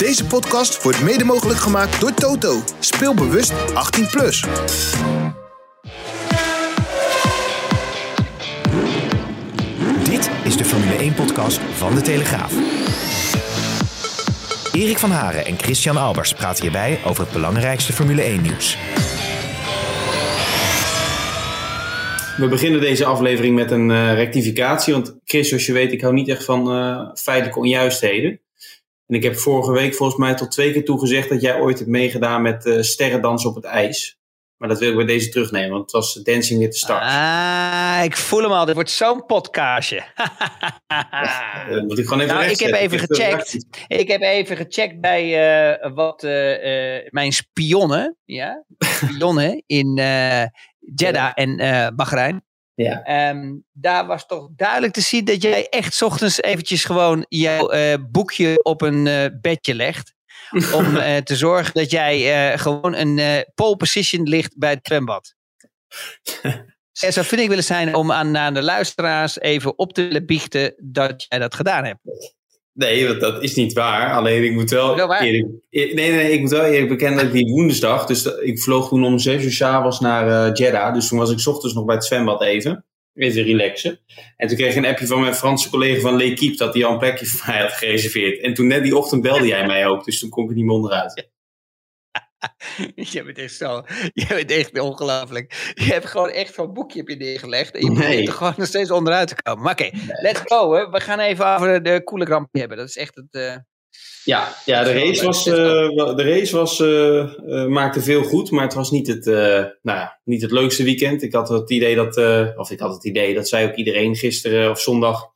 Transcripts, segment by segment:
Deze podcast wordt mede mogelijk gemaakt door Toto. Speel bewust 18 plus. Dit is de Formule 1-podcast van De Telegraaf. Erik van Haren en Christian Albers praten hierbij over het belangrijkste Formule 1-nieuws. We beginnen deze aflevering met een eh, rectificatie. Want Chris, zoals je weet, ik hou niet echt van eh, feitelijke onjuistheden. En ik heb vorige week volgens mij tot twee keer toe gezegd dat jij ooit hebt meegedaan met uh, sterrendans op het ijs. Maar dat wil ik bij deze terugnemen, want het was Dancing with the Stars. Ah, ik voel hem al. Dit wordt zo'n podcastje. ja, moet ik gewoon even nou, ik heb even gecheckt. Ik heb even gecheckt bij uh, wat uh, mijn spionnen, ja, spionnen in Jeddah en Bahrein. Ja. Um, daar was toch duidelijk te zien dat jij echt ochtends eventjes gewoon jouw uh, boekje op een uh, bedje legt. Om uh, te zorgen dat jij gewoon een pole position ligt bij het zwembad. en zo vind ik willen zijn om aan, aan de luisteraars even op te biechten dat jij dat gedaan hebt. Nee, want dat is niet waar. Alleen ik moet wel, wel eerlijk, nee, nee, ik moet wel eerlijk bekennen dat ik die woensdag, dus ik vloog toen om 6 uur s'avonds naar uh, Jeddah. Dus toen was ik ochtends nog bij het zwembad even. Even relaxen. En toen kreeg ik een appje van mijn Franse collega van L'Equipe dat hij al een plekje voor mij had gereserveerd. En toen net die ochtend belde jij mij ook, dus toen kon ik er niet meer onderuit. Je bent echt zo. Je bent echt ongelooflijk. Je hebt gewoon echt zo'n boekje op je neergelegd. En je Nee. probeert er gewoon nog steeds onderuit te komen. Maar oké, let's go. Hè. We gaan even over de coole Grand hebben. Dat is echt het. eh, Ja, ja de is wel race, was, go. eh, de race was, eh, eh, maakte veel goed, maar het was niet het, eh, nou ja, niet het leukste weekend. Ik had het idee dat, eh, of ik had het idee, dat zei ook iedereen gisteren of zondag.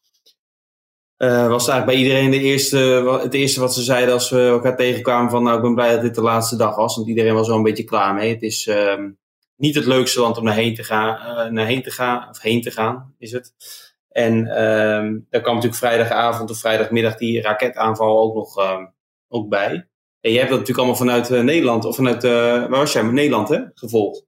Eh, was eigenlijk bij iedereen de eerste, het eerste wat ze zeiden als we elkaar tegenkwamen van nou ik ben blij dat dit de laatste dag was. Want iedereen was wel een beetje klaar mee. Het is ehm, niet het leukste land om naar heen te gaan, eh, naar heen te gaan, of heen te gaan is het. En ehm daar kwam natuurlijk vrijdagavond of vrijdagmiddag die raketaanval ook nog ehm, ook bij. En je hebt dat natuurlijk allemaal vanuit eh, Nederland, of vanuit, eh, waar was jij? Nederland, hè? Gevolgd.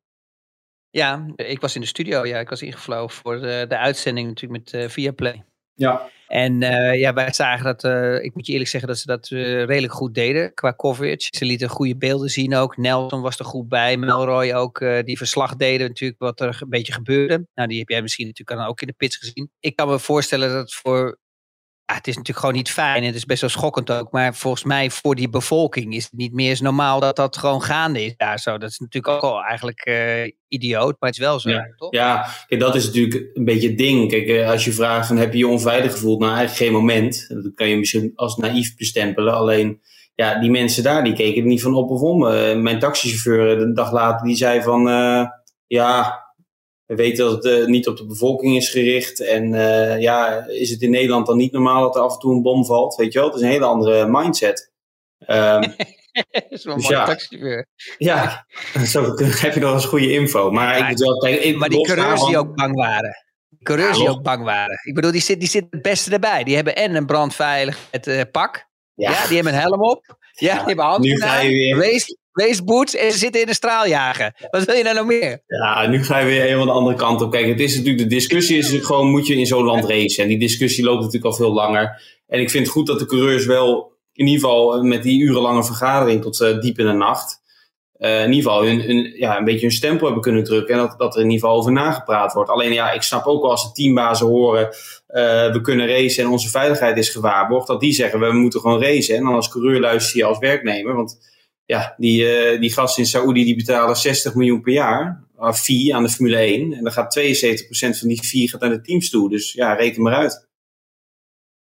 Ja, ik was in de studio. Ja, ik was ingevlogen voor de, de uitzending natuurlijk met eh Viaplay. Ja. En eh, ja, wij zagen dat, eh, ik moet je eerlijk zeggen dat ze dat eh, redelijk goed deden qua coverage. Ze lieten goede beelden zien ook. Nelson was er goed bij, Melroy ook, die verslag deden natuurlijk wat er een beetje gebeurde. Nou, die heb jij misschien natuurlijk ook in de pits gezien. Ik kan me voorstellen dat het voor, ja, het is natuurlijk gewoon niet fijn en het is best wel schokkend ook. Maar volgens mij voor die bevolking is het niet meer eens normaal dat dat gewoon gaande is daar zo. Dat is natuurlijk ook al eigenlijk eh, idioot, maar het is wel zo, Ja. toch? Ja, kijk, dat is natuurlijk een beetje het ding. Kijk, eh, als je vraagt van heb je je onveilig gevoeld? Nou, eigenlijk geen moment. Dat kan je misschien als naïef bestempelen. Alleen, ja, die mensen daar, die keken er niet van op of om. Eh, mijn taxichauffeur, de dag later, die zei van, ja, we weten dat het eh, niet op de bevolking is gericht. En eh, ja, is het in Nederland dan niet normaal dat er af en toe een bom valt? Weet je wel, het is een hele andere mindset. Ehm, dat is wel een Dus mooie ja. taxichauffeur. ja, zo heb je nog eens goede info. Maar ik Ja, Maar die coureurs die ook bang waren. Die coureurs Ja, die ook bang waren. Ik bedoel, die zitten die zit het beste erbij. Die hebben en een brandveilig het, eh, pak. Ja. die hebben een helm op. Ja, die hebben handen nu ga je weer- race, race boots en ze zitten in een straaljager. Wat wil je nou nog meer? Ja, nu ga je weer helemaal de andere kant op. Kijk, het is natuurlijk, de discussie is gewoon, moet je in zo'n land racen? En die discussie loopt natuurlijk al veel langer. En ik vind het goed dat de coureurs wel, in ieder geval eh, met die urenlange vergadering tot eh, diep in de nacht, eh, in ieder geval ja, een beetje hun stempel hebben kunnen drukken. En dat, dat er in ieder geval over nagepraat wordt. Alleen ja, ik snap ook wel als de teambazen horen, we kunnen racen en onze veiligheid is gewaarborgd, dat die zeggen, we moeten gewoon racen. En dan als coureur luister je als werknemer, want ja, die, eh, die gasten in Saoedi die betalen 60 miljoen per jaar aan fee aan de Formule 1. En dan gaat 72% van die fee gaat naar de teams toe. Dus ja, reken maar uit.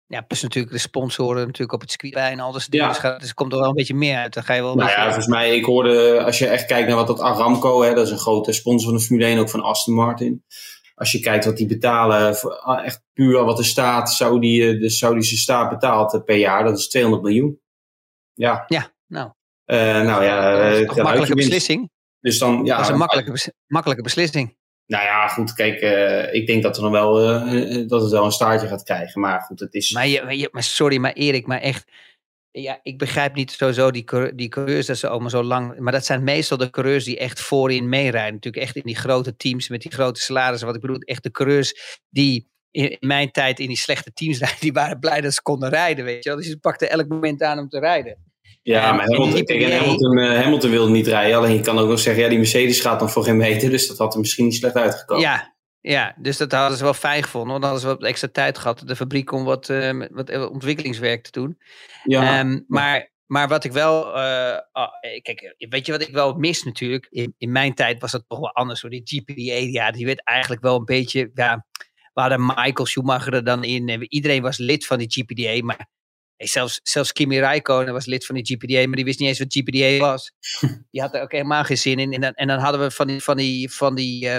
Ja, plus natuurlijk de sponsoren natuurlijk op het circuit bij en al dat dingen. Ja. Dus, gaat- dus er komt er wel een beetje meer uit. Dan ga je wel Nou ja, volgens mij, ik hoorde, als je echt kijkt naar wat dat Aramco, hè, dat is een grote sponsor van de Formule 1, ook van Aston Martin. Als je kijkt wat die betalen, voor, ah, echt puur wat de staat, Saudi, eh, de Saudische staat betaalt eh, per jaar, dat is 200 miljoen. Ja, Ja, nou. Nou ja, dat is een makkelijke beslissing. Dus dan, ja, dat is een makkelijke, bes makkelijke beslissing. Nou ja, goed, kijk, uh, ik denk dat, er nog wel, uh, dat het wel een staartje gaat krijgen. Maar goed, het is... Maar, je, maar sorry, maar Erik, maar echt... Ja, ik begrijp niet sowieso die, die coureurs dat ze allemaal zo lang... Maar dat zijn meestal de coureurs die echt voorin meerijden. Natuurlijk echt in die grote teams met die grote salarissen. Wat ik bedoel, echt de coureurs die in, in mijn tijd in die slechte teams rijden... die waren blij dat ze konden rijden, weet je wel. Dus ze pakten elk moment aan om te rijden. Ja, maar Hamilton, kijk, Hamilton, uh, Hamilton wilde niet rijden. Alleen je kan ook nog zeggen, ja, die Mercedes gaat dan voor geen meter. Dus dat had er misschien niet slecht uitgekomen. Ja, ja dus dat hadden ze wel fijn gevonden. Want dan hadden ze wat extra tijd gehad. De fabriek om wat, uh, wat ontwikkelingswerk te doen. Ja. Um, maar, maar wat ik wel... Uh, oh, kijk, weet je wat ik wel mis natuurlijk? In, in mijn tijd was dat toch wel anders. Hoor. Die GPDA, ja, die werd eigenlijk wel een beetje... Ja, we hadden Michael Schumacher er dan in. Iedereen was lid van die GPDA, maar Hey, zelfs, zelfs Kimi Räikkönen was lid van die GPDA, maar die wist niet eens wat GPDA was. die had er ook helemaal geen zin in. En dan, en dan hadden we van die, van die, van die, uh,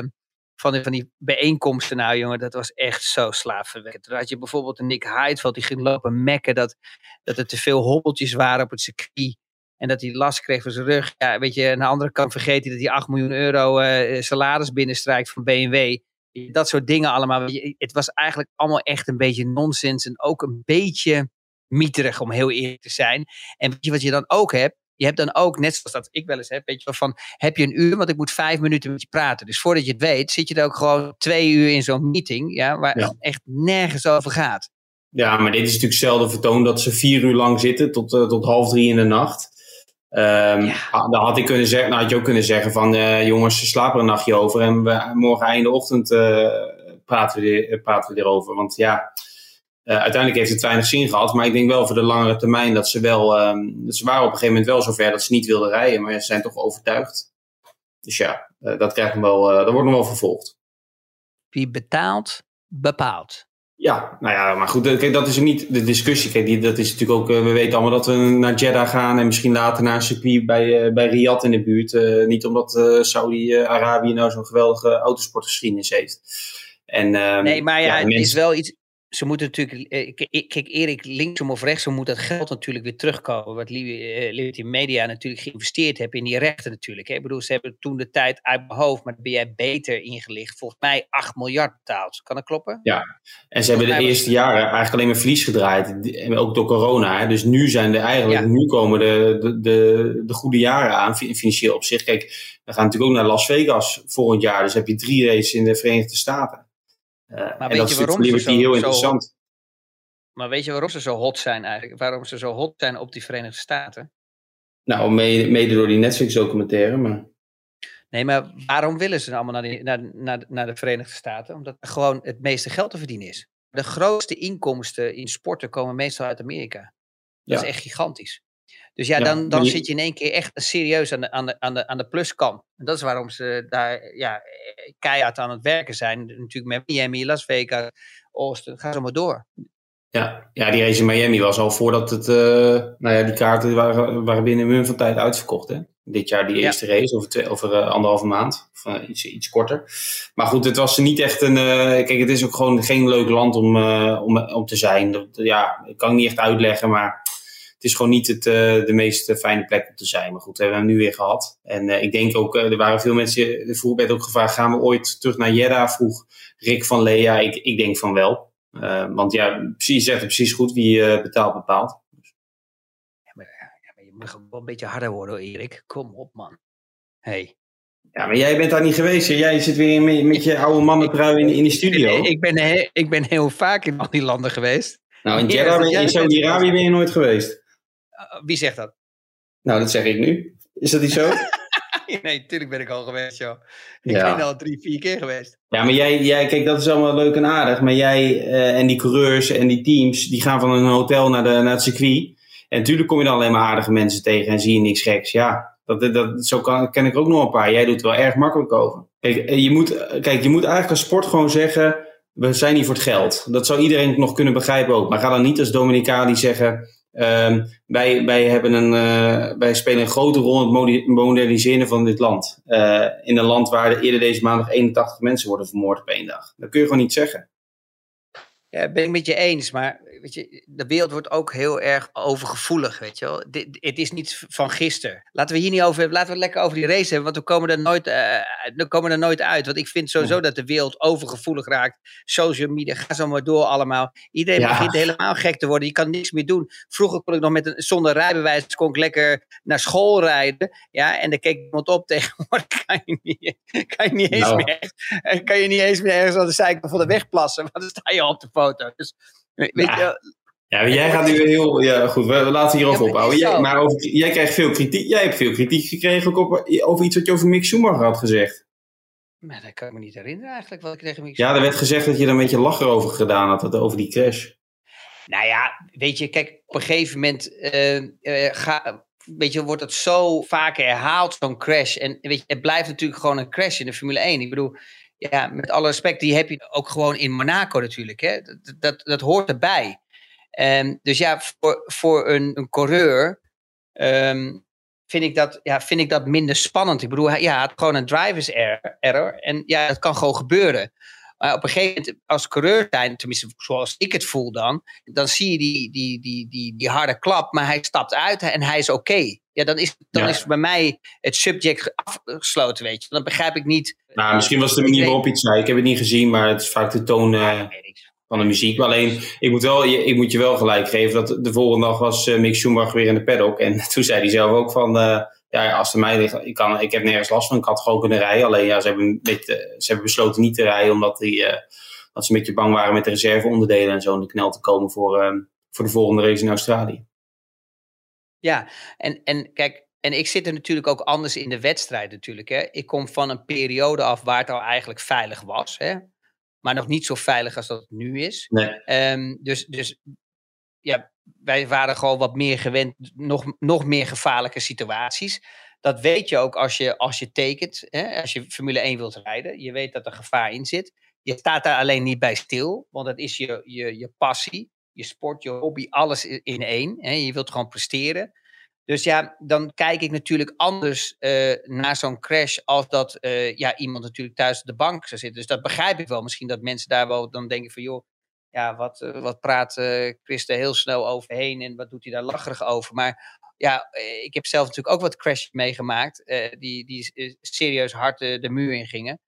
van die, van die bijeenkomsten, nou jongen, dat was echt zo slaafverwekkend. Toen had je bijvoorbeeld een Nick Heidfeld, die ging lopen mekken dat, dat er te veel hobbeltjes waren op het circuit. En dat hij last kreeg van zijn rug. Ja, weet je, aan de andere kant vergeet hij dat hij 8 miljoen euro uh, salaris binnenstrijkt van BMW. Dat soort dingen allemaal. Het was eigenlijk allemaal echt een beetje nonsens. En ook een beetje mieterig, om heel eerlijk te zijn. En weet je wat je dan ook hebt? Je hebt dan ook, net zoals dat ik wel eens heb, weet je van heb je een uur, want ik moet vijf minuten met je praten. Dus voordat je het weet, zit je er ook gewoon twee uur in zo'n meeting, ja, waar ja. het echt nergens over gaat. Ja, maar dit is natuurlijk zelden vertoond dat ze vier uur lang zitten tot, uh, tot half drie in de nacht. Um, ja. Dan had ik kunnen zeggen, nou had je ook kunnen zeggen van uh, jongens, slaap er een nachtje over en we, morgen einde ochtend uh, praten, we, praten we erover. Want ja, uh, uiteindelijk heeft het weinig zin gehad, maar ik denk wel voor de langere termijn dat ze wel, um, ze waren op een gegeven moment wel zover dat ze niet wilden rijden, maar ze zijn toch overtuigd. Dus ja, uh, dat krijgt nog wel, uh, dat wordt nog wel vervolgd. Wie betaalt, bepaalt. Ja, nou ja, maar goed, kijk, dat is niet de discussie. Kijk, die, dat is natuurlijk ook, we weten allemaal dat we naar Jeddah gaan en misschien later naar een circuit bij, bij Riyadh in de buurt. niet omdat Saudi-Arabië nou zo'n geweldige autosportgeschiedenis heeft. En, um, nee, maar ja, ja het mensen... is wel iets, ze moeten natuurlijk, kijk Erik, linksom of rechtsom moet dat geld natuurlijk weer terugkomen. Wat Liberty Media natuurlijk geïnvesteerd heeft in die rechten natuurlijk. Ik bedoel, ze hebben toen de tijd uit mijn hoofd, maar ben jij beter ingelicht. Volgens mij 8 miljard betaald. Kan dat kloppen? Ja, en ze hebben de eerste jaren eigenlijk alleen maar verlies gedraaid. Ook door corona. Hè. Dus nu zijn er eigenlijk, ja. nu komen de, de, de, de goede jaren aan, financieel op zich. Kijk, we gaan natuurlijk ook naar Las Vegas volgend jaar. Dus heb je drie races in de Verenigde Staten. Uh, maar en dat je waarom is zo, heel interessant. Zo, maar weet je waarom ze zo hot zijn eigenlijk? Waarom ze zo hot zijn op die Verenigde Staten? Nou, mede, mede door die Netflix-documentaire, maar... Nee, maar waarom willen ze allemaal naar, die, naar, naar, naar de Verenigde Staten? Omdat er gewoon het meeste geld te verdienen is. De grootste inkomsten in sporten komen meestal uit Amerika. Dat ja. is echt gigantisch. Dus ja, dan, dan zit je in één keer echt serieus aan de, aan de, aan de, aan de pluskant. En dat is waarom ze daar ja, keihard aan het werken zijn. Natuurlijk met Miami, Las Vegas, Austin, ga zo maar door. Ja, ja, die race in Miami was al voordat het, uh, nou ja, die kaarten waren, waren binnen een van tijd uitverkocht. Hè? Dit jaar die eerste ja. race, over, twee, over uh, anderhalve maand, of uh, iets, iets korter. Maar goed, het was niet echt een, kijk, het is ook gewoon geen leuk land om, om, om te zijn. Dat, ja, ik kan het niet echt uitleggen, maar het is gewoon niet het, uh, de meest fijne plek om te zijn. Maar goed, we hebben hem nu weer gehad. En uh, ik denk ook, er waren veel mensen, de vroeg werd ook gevraagd, gaan we ooit terug naar Jeddah? Vroeg Rick van Lea. Ik, ik denk van wel. want ja, je zegt het precies goed, wie betaalt bepaalt. Ja maar, ja, maar je moet wel een beetje harder worden, hoor, Erik. Kom op, man. Hey. Ja, maar jij bent daar niet geweest. Hè? Jij zit weer met, met je oude mannentrui in, in die studio. Ik, ik, ben heel, ik ben heel vaak in al die landen geweest. Nou, in Jeddah, in Saudi-Arabië ben je nooit geweest. Uh, wie zegt dat? Nou, dat zeg ik nu. Is dat niet zo? nee, natuurlijk ben ik al geweest, joh. Ik ja. ben al drie, vier keer geweest. Ja, maar jij, jij kijk, dat is allemaal leuk en aardig. Maar jij uh, en die coureurs en die teams, die gaan van een hotel naar, de, naar het circuit. En natuurlijk kom je dan alleen maar aardige mensen tegen en zie je niks geks. Ja, dat, dat, zo kan, ken ik ook nog een paar. Jij doet er wel erg makkelijk over. Kijk, je moet, kijk, je moet eigenlijk als sport gewoon zeggen, we zijn hier voor het geld. Dat zou iedereen nog kunnen begrijpen ook. Maar ga dan niet als Dominicali zeggen, Um, wij, wij, hebben een, uh, wij spelen een grote rol in het moderniseren van dit land. Uh, in een land waar eerder deze maand nog 81 mensen worden vermoord op één dag. Dat kun je gewoon niet zeggen. Ja, ben ik met je eens. Maar weet je, de wereld wordt ook heel erg overgevoelig, weet je wel. Dit, het is niet van gisteren. Laten we hier niet over hebben. Laten we het lekker over die race hebben. Want we komen er nooit, uh, we komen er nooit uit. Want ik vind sowieso dat de wereld overgevoelig raakt. Social media, ga zo maar door allemaal. Iedereen Ja. begint helemaal gek te worden. Je kan niks meer doen. Vroeger kon ik nog met een, zonder rijbewijs kon ik lekker naar school rijden. Ja, en dan keek iemand op. Tegenwoordig kan je niet, kan je niet eens Nou. meer en kan je niet eens meer ergens aan de zijkant van de weg plassen. Want dan sta je op de foto. Dus, weet Ja. je, wel, Ja, maar jij gaat nu weer heel... Ja, goed, we, we laten hierover Ja, maar ophouden. Jij, maar over, jij krijgt veel kritiek. Jij hebt veel kritiek gekregen ook op, over iets wat je over Mick Schumacher had gezegd. maar dat kan ik me niet herinneren eigenlijk. Wat ik tegen me Ja, er werd gezegd dat je er een beetje lacher over gedaan had, over die crash. Nou ja, weet je, kijk, op een gegeven moment eh, eh, ga, weet je, wordt het zo vaak herhaald, zo'n crash. En weet je, het blijft natuurlijk gewoon een crash in de Formule 1. Ik bedoel, ja, met alle respect, die heb je ook gewoon in Monaco natuurlijk. Hè? Dat, dat, dat hoort erbij. Ehm, dus ja, voor, voor een, een coureur ehm, vind, ik dat, ja, vind ik dat minder spannend. Ik bedoel, ja, had gewoon een drivers error, error. En ja, dat kan gewoon gebeuren. Maar op een gegeven moment, als coureur zijn, tenminste zoals ik het voel dan, dan zie je die, die, die, die, die harde klap, maar hij stapt uit en hij is oké. Ja, dan is, dan Ja. is bij mij het subject afgesloten, weet je. Dan begrijp ik niet. Nou, misschien was het de manier waarop het zei. Ik heb het niet gezien, maar het is vaak de toon eh, Ja, van de muziek. Maar alleen, ik moet, wel, je- ik moet je wel gelijk geven dat de volgende dag was eh, Mick Schumacher weer in de paddock. En toen zei hij zelf ook van, eh, ja, als het mij ligt, ik, kan, ik heb nergens last van. Ik had gewoon kunnen rijden. Alleen, ja, ze hebben, een beetje, ze hebben besloten niet te rijden, omdat die, eh, dat ze een beetje bang waren met de reserveonderdelen en zo in de knel te komen voor, eh, voor de volgende race in Australië. Ja, en, en kijk, en ik zit er natuurlijk ook anders in de wedstrijd natuurlijk. Hè. Ik kom van een periode af waar het al eigenlijk veilig was. Hè. Maar nog niet zo veilig als dat het nu is. Nee. Ehm, dus, dus ja, wij waren gewoon wat meer gewend, nog, nog meer gevaarlijke situaties. Dat weet je ook als je, als je tekent, hè, als je Formule 1 wilt rijden. Je weet dat er gevaar in zit. Je staat daar alleen niet bij stil, want dat is je, je, je passie, je sport, je hobby, alles in één. Hè. Je wilt gewoon presteren. Dus ja, dan kijk ik natuurlijk anders eh, naar zo'n crash als dat eh, ja, iemand natuurlijk thuis op de bank zou zitten. Dus dat begrijp ik wel. Misschien dat mensen daar wel dan denken van joh, ja, wat, eh, wat praat eh Chris er heel snel overheen en wat doet hij daar lacherig over. Maar ja, eh, ik heb zelf natuurlijk ook wat crashes meegemaakt die, die serieus hard de muur in gingen.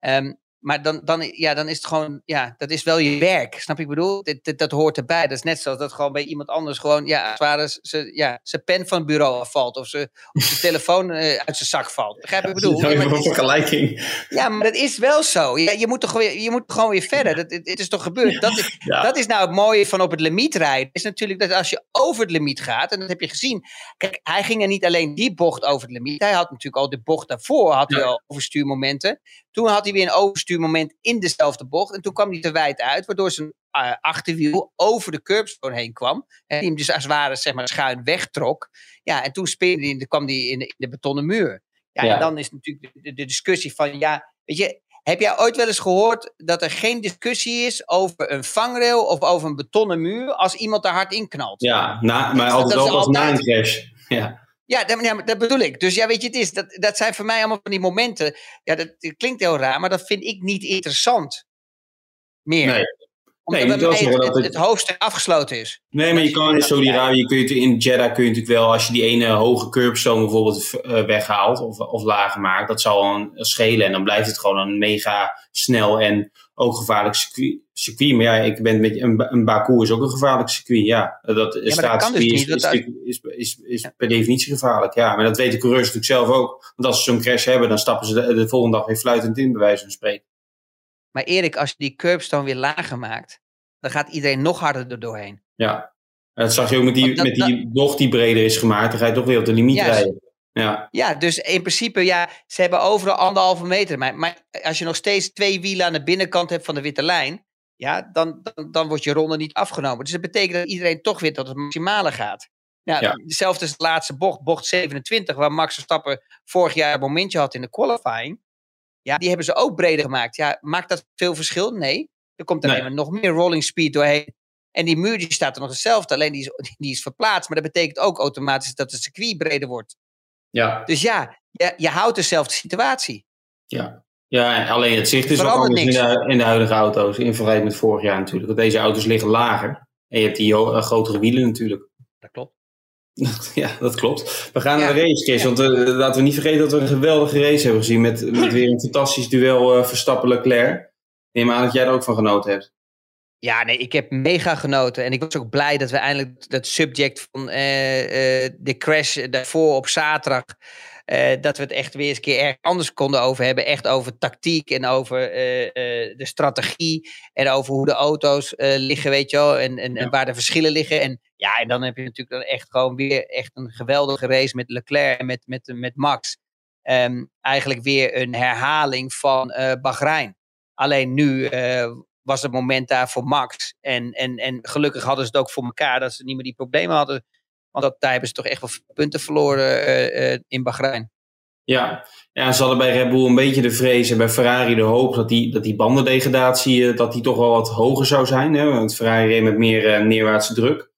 Ehm, maar dan, dan, ja, dan is het gewoon, ja, dat is wel je werk. Snap je ik bedoel? Dat, dat, dat hoort erbij. Dat is net zoals dat gewoon bij iemand anders gewoon, ja, als ze, ja, zijn pen van het bureau afvalt. Of, ze, of zijn telefoon eh, uit zijn zak valt. Begrijp je wat ik bedoel? Ja, een vergelijking. ja, maar dat is wel zo. Ja, je, moet toch weer, je moet gewoon weer verder. Dat, het, het is toch gebeurd. Dat is, Ja. dat is nou het mooie van op het limiet rijden. Is natuurlijk dat als je over het limiet gaat, en dat heb je gezien. Kijk, hij ging er niet alleen die bocht over het limiet. Hij had natuurlijk al de bocht daarvoor, had hij Ja. al overstuurmomenten. Toen had hij weer een overstuurmoment in dezelfde bocht. En toen kwam hij te wijd uit, waardoor zijn eh, achterwiel over de curbstone heen kwam. En die hem dus als het ware zeg maar, schuin wegtrok. Ja, en toen speelde hij, en kwam hij in de, in de betonnen muur. Ja, Ja. en dan is natuurlijk de, discussie van, ja, weet je, heb jij ooit wel eens gehoord dat er geen discussie is over een vangrail of over een betonnen muur als iemand er hard in knalt? Ja, na, maar altijd wel als na een crash. Ja. Ja, dat, bedoel ik. Dus ja, weet je, het is, dat, dat zijn voor mij allemaal van die momenten. Ja, dat, dat klinkt heel raar, maar dat vind ik niet interessant. Meer. Nee. Omdat Nee, het, dat het, het- hoofdstuk afgesloten is. Nee, maar je kan in Saudi-Arabië, kun je het- in Jeddah kun je natuurlijk wel, als je die ene hoge curbstone bijvoorbeeld eh, weghaalt of, of lager maakt, dat zal een schelen. En dan blijft het gewoon een mega snel en ook gevaarlijk circuit. circuit. Maar ja, ik ben met, een, een Baku is ook een gevaarlijk circuit. Ja, dat kan dus is, is, is, per definitie gevaarlijk. Ja, maar dat weten de coureurs natuurlijk zelf ook. Want als ze zo'n crash hebben, dan stappen ze de, de volgende dag weer fluitend in, bij wijze van spreken. Maar Erik, als je die curbstone weer lager maakt, dan gaat iedereen nog harder er doorheen. Ja. En dat zag je ook met die, dat- met die bocht die breder is gemaakt. Dan ga je toch weer op de limiet Juist. rijden. Ja. Ja, dus in principe, ja, ze hebben overal anderhalve meter. Maar, maar als je nog steeds twee wielen aan de binnenkant hebt van de witte lijn, ja, dan, dan, dan wordt je ronde niet afgenomen. Dus dat betekent dat iedereen toch weer tot het maximale gaat. Ja, Ja. Hetzelfde is de laatste bocht, bocht 27, waar Max Verstappen vorig jaar een momentje had in de qualifying. Ja, die hebben ze ook breder gemaakt. Ja, maakt dat veel verschil? Nee. Er komt alleen Nee. maar nog meer rolling speed doorheen. En die muur die staat er nog hetzelfde, alleen die is, die is verplaatst. Maar dat betekent ook automatisch dat het circuit breder wordt. Ja. Dus ja, je, je houdt dezelfde situatie. Ja, Ja, alleen het zicht is Verandert anders in de, in de huidige auto's. In vergelijking met vorig jaar natuurlijk. Want deze auto's liggen lager. En je hebt die eh, grotere wielen natuurlijk. Dat klopt. ja, dat klopt. We gaan Ja. naar de race, Chris. Ja. Want eh, laten we niet vergeten dat we een geweldige race hebben gezien. Met, met weer een fantastisch duel eh Verstappen-Leclerc. Neem aan dat jij er ook van genoten hebt. Ja, nee, ik heb mega genoten. En ik was ook blij dat we eindelijk dat subject van eh, de crash daarvoor op zaterdag. dat we het echt weer eens een keer erg anders konden over hebben. Echt over tactiek en over de strategie. En over hoe de auto's liggen, weet je wel. En, en, en waar de verschillen liggen. En ja, en dan heb je natuurlijk dan echt gewoon weer echt een geweldige race met Leclerc en met, met, met Max. Ehm, eigenlijk weer een herhaling van eh Bahrein. Alleen nu eh, was het moment daar voor Max. En, en, en gelukkig hadden ze het ook voor elkaar dat ze niet meer die problemen hadden. Want dat, daar hebben ze toch echt wel punten verloren eh, in Bahrein. Ja. ja, ze hadden bij Red Bull een beetje de vrees en bij Ferrari de hoop dat die, dat die bandendegradatie dat die toch wel wat hoger zou zijn. Hè? Want Ferrari reed met meer neerwaartse druk.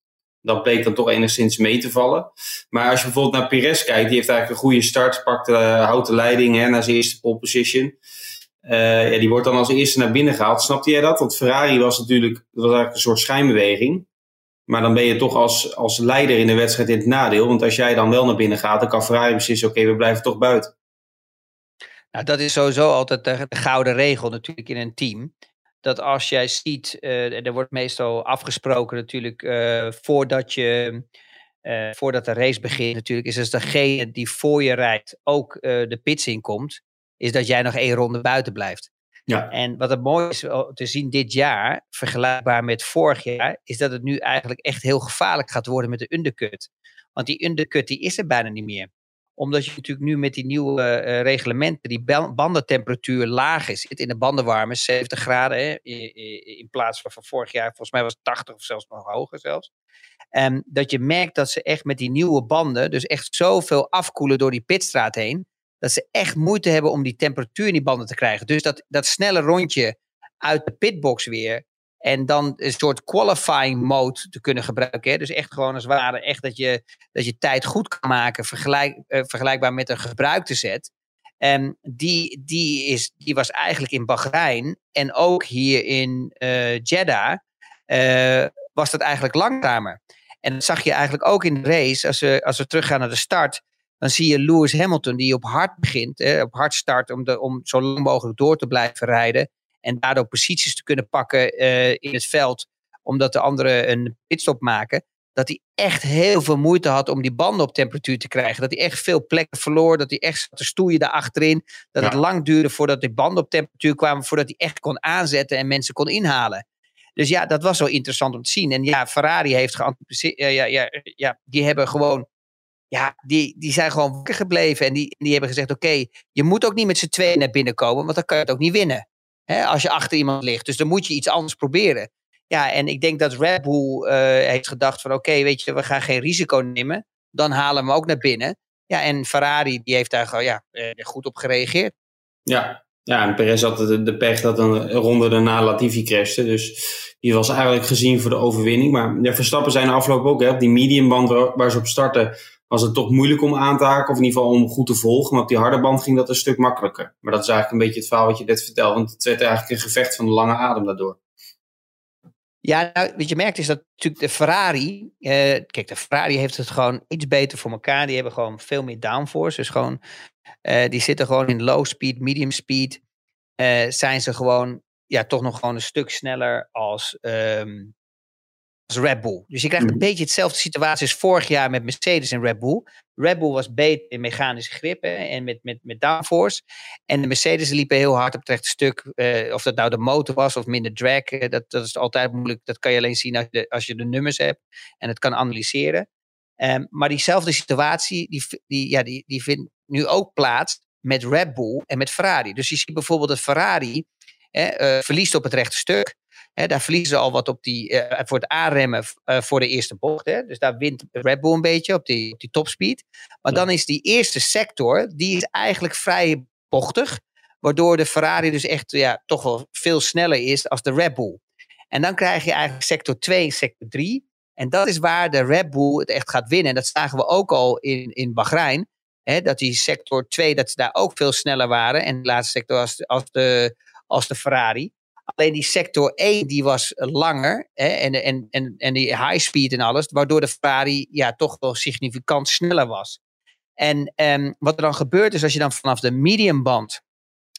Dat bleek dan toch enigszins mee te vallen. Maar als je bijvoorbeeld naar Perez kijkt, die heeft eigenlijk een goede start, pakt uh, houdt de leiding hè, naar zijn eerste pole position. Uh, ja, die wordt dan als eerste naar binnen gehaald. Snapte jij dat? Want Ferrari was natuurlijk dat was eigenlijk een soort schijnbeweging. Maar dan ben je toch als, als leider in de wedstrijd in het nadeel. Want als jij dan wel naar binnen gaat, dan kan Ferrari beslissen: oké, we blijven toch buiten. Nou, dat is sowieso altijd de, de, gouden regel natuurlijk in een team. Dat als jij ziet, uh, er wordt meestal afgesproken natuurlijk uh, voordat, je, uh, voordat de race begint natuurlijk, is als degene die voor je rijdt ook de pits inkomt, is dat jij nog één ronde buiten blijft. Ja. En wat het mooi is te zien dit jaar, vergelijkbaar met vorig jaar, is dat het nu eigenlijk echt heel gevaarlijk gaat worden met de undercut. Want die undercut die is er bijna niet meer. Omdat je natuurlijk nu met die nieuwe uh, reglementen, die bandentemperatuur laag is. In de bandenwarme, 70 graden. Hè, in, plaats van van vorig jaar, volgens mij was het 80 of zelfs nog hoger zelfs. En dat je merkt dat ze echt met die nieuwe banden, dus echt zoveel afkoelen door die pitstraat heen dat ze echt moeite hebben om die temperatuur in die banden te krijgen. Dus dat, dat snelle rondje uit de pitbox weer. En dan een soort qualifying mode te kunnen gebruiken. Hè? Dus echt gewoon als het ware echt dat je, dat je tijd goed kan maken. Vergelijk, uh, vergelijkbaar met een gebruikte set. En die, die, is, die was eigenlijk in Bahrein. En ook hier in uh, Jeddah. Uh, was dat eigenlijk langzamer. En dat zag je eigenlijk ook in de race. Als we, als we teruggaan naar de start dan zie je Lewis Hamilton die op hard begint, hè, op hard start om, de, om zo lang mogelijk door te blijven rijden. En daardoor posities te kunnen pakken uh, in het veld, omdat de anderen een pitstop maken. Dat hij echt heel veel moeite had om die banden op temperatuur te krijgen. Dat hij echt veel plekken verloor. Dat hij echt zat te stoeien daarachterin. Dat ja. het lang duurde voordat die banden op temperatuur kwamen. Voordat hij echt kon aanzetten en mensen kon inhalen. Dus ja, dat was wel interessant om te zien. En ja, Ferrari heeft geanticipeerd. Ja, ja, ja, ja, die hebben gewoon ja, die, die zijn gewoon wakker gebleven. En die, die hebben gezegd, oké, okay, je moet ook niet met z'n tweeën naar binnen komen, want dan kan je het ook niet winnen. Hè, als je achter iemand ligt. Dus dan moet je iets anders proberen. Ja, en ik denk dat Red Bull uh, heeft gedacht van, oké, weet je, we gaan geen risico nemen. Dan halen we hem ook naar binnen. Ja, en Ferrari, die heeft daar ja, goed op gereageerd. Ja, ja en Perez had de, de pech dat een ronde daarna Latifi crashte. Dus die was eigenlijk gezien voor de overwinning. Maar ja, Verstappen zijn afgelopen ook, hè, op die mediumband waar ze op starten was het toch moeilijk om aan te haken. Of in ieder geval om goed te volgen. Maar op die harde band ging dat een stuk makkelijker. Maar dat is eigenlijk een beetje het verhaal wat je net vertelt. Want het werd eigenlijk een gevecht van de lange adem daardoor. Ja, nou, wat je merkt is dat natuurlijk de Ferrari... Uh, kijk, de Ferrari heeft het gewoon iets beter voor elkaar. Die hebben gewoon veel meer downforce. Dus gewoon, uh, die zitten gewoon in low speed, medium speed. Uh, zijn ze gewoon, ja, toch nog gewoon een stuk sneller als... Um, als Red Bull. Dus je krijgt Mhm. een beetje hetzelfde situatie als vorig jaar met Mercedes en Red Bull. Red Bull was beter in mechanische grippen en met, met, met downforce. En de Mercedes liepen heel hard op het rechte stuk. Uh, of dat nou de motor was of minder drag. Uh, dat, dat is altijd moeilijk. Dat kan je alleen zien als je de, als je de nummers hebt. En het kan analyseren. Um, maar diezelfde situatie, die, die, ja, die, die vindt nu ook plaats met Red Bull en met Ferrari. Dus je ziet bijvoorbeeld dat Ferrari uh, verliest op het rechte stuk. Hè, daar verliezen ze al wat op die, uh, voor het aanremmen uh, voor de eerste bocht. Hè. Dus daar wint Red Bull een beetje op die, op die topspeed. Maar ja. dan is die eerste sector, die is eigenlijk vrij bochtig. Waardoor de Ferrari dus echt ja, toch wel veel sneller is als de Red Bull. En dan krijg je eigenlijk sector 2 en sector 3. En dat is waar de Red Bull het echt gaat winnen. En dat zagen we ook al in, in Bahrein. Hè, dat die sector 2, dat ze daar ook veel sneller waren. En de laatste sector als, als, de, als de Ferrari. Alleen die sector 1 die was langer hè, en, en, en, en die high speed en alles, waardoor de Ferrari ja, toch wel significant sneller was. En um, wat er dan gebeurt is als je dan vanaf de medium band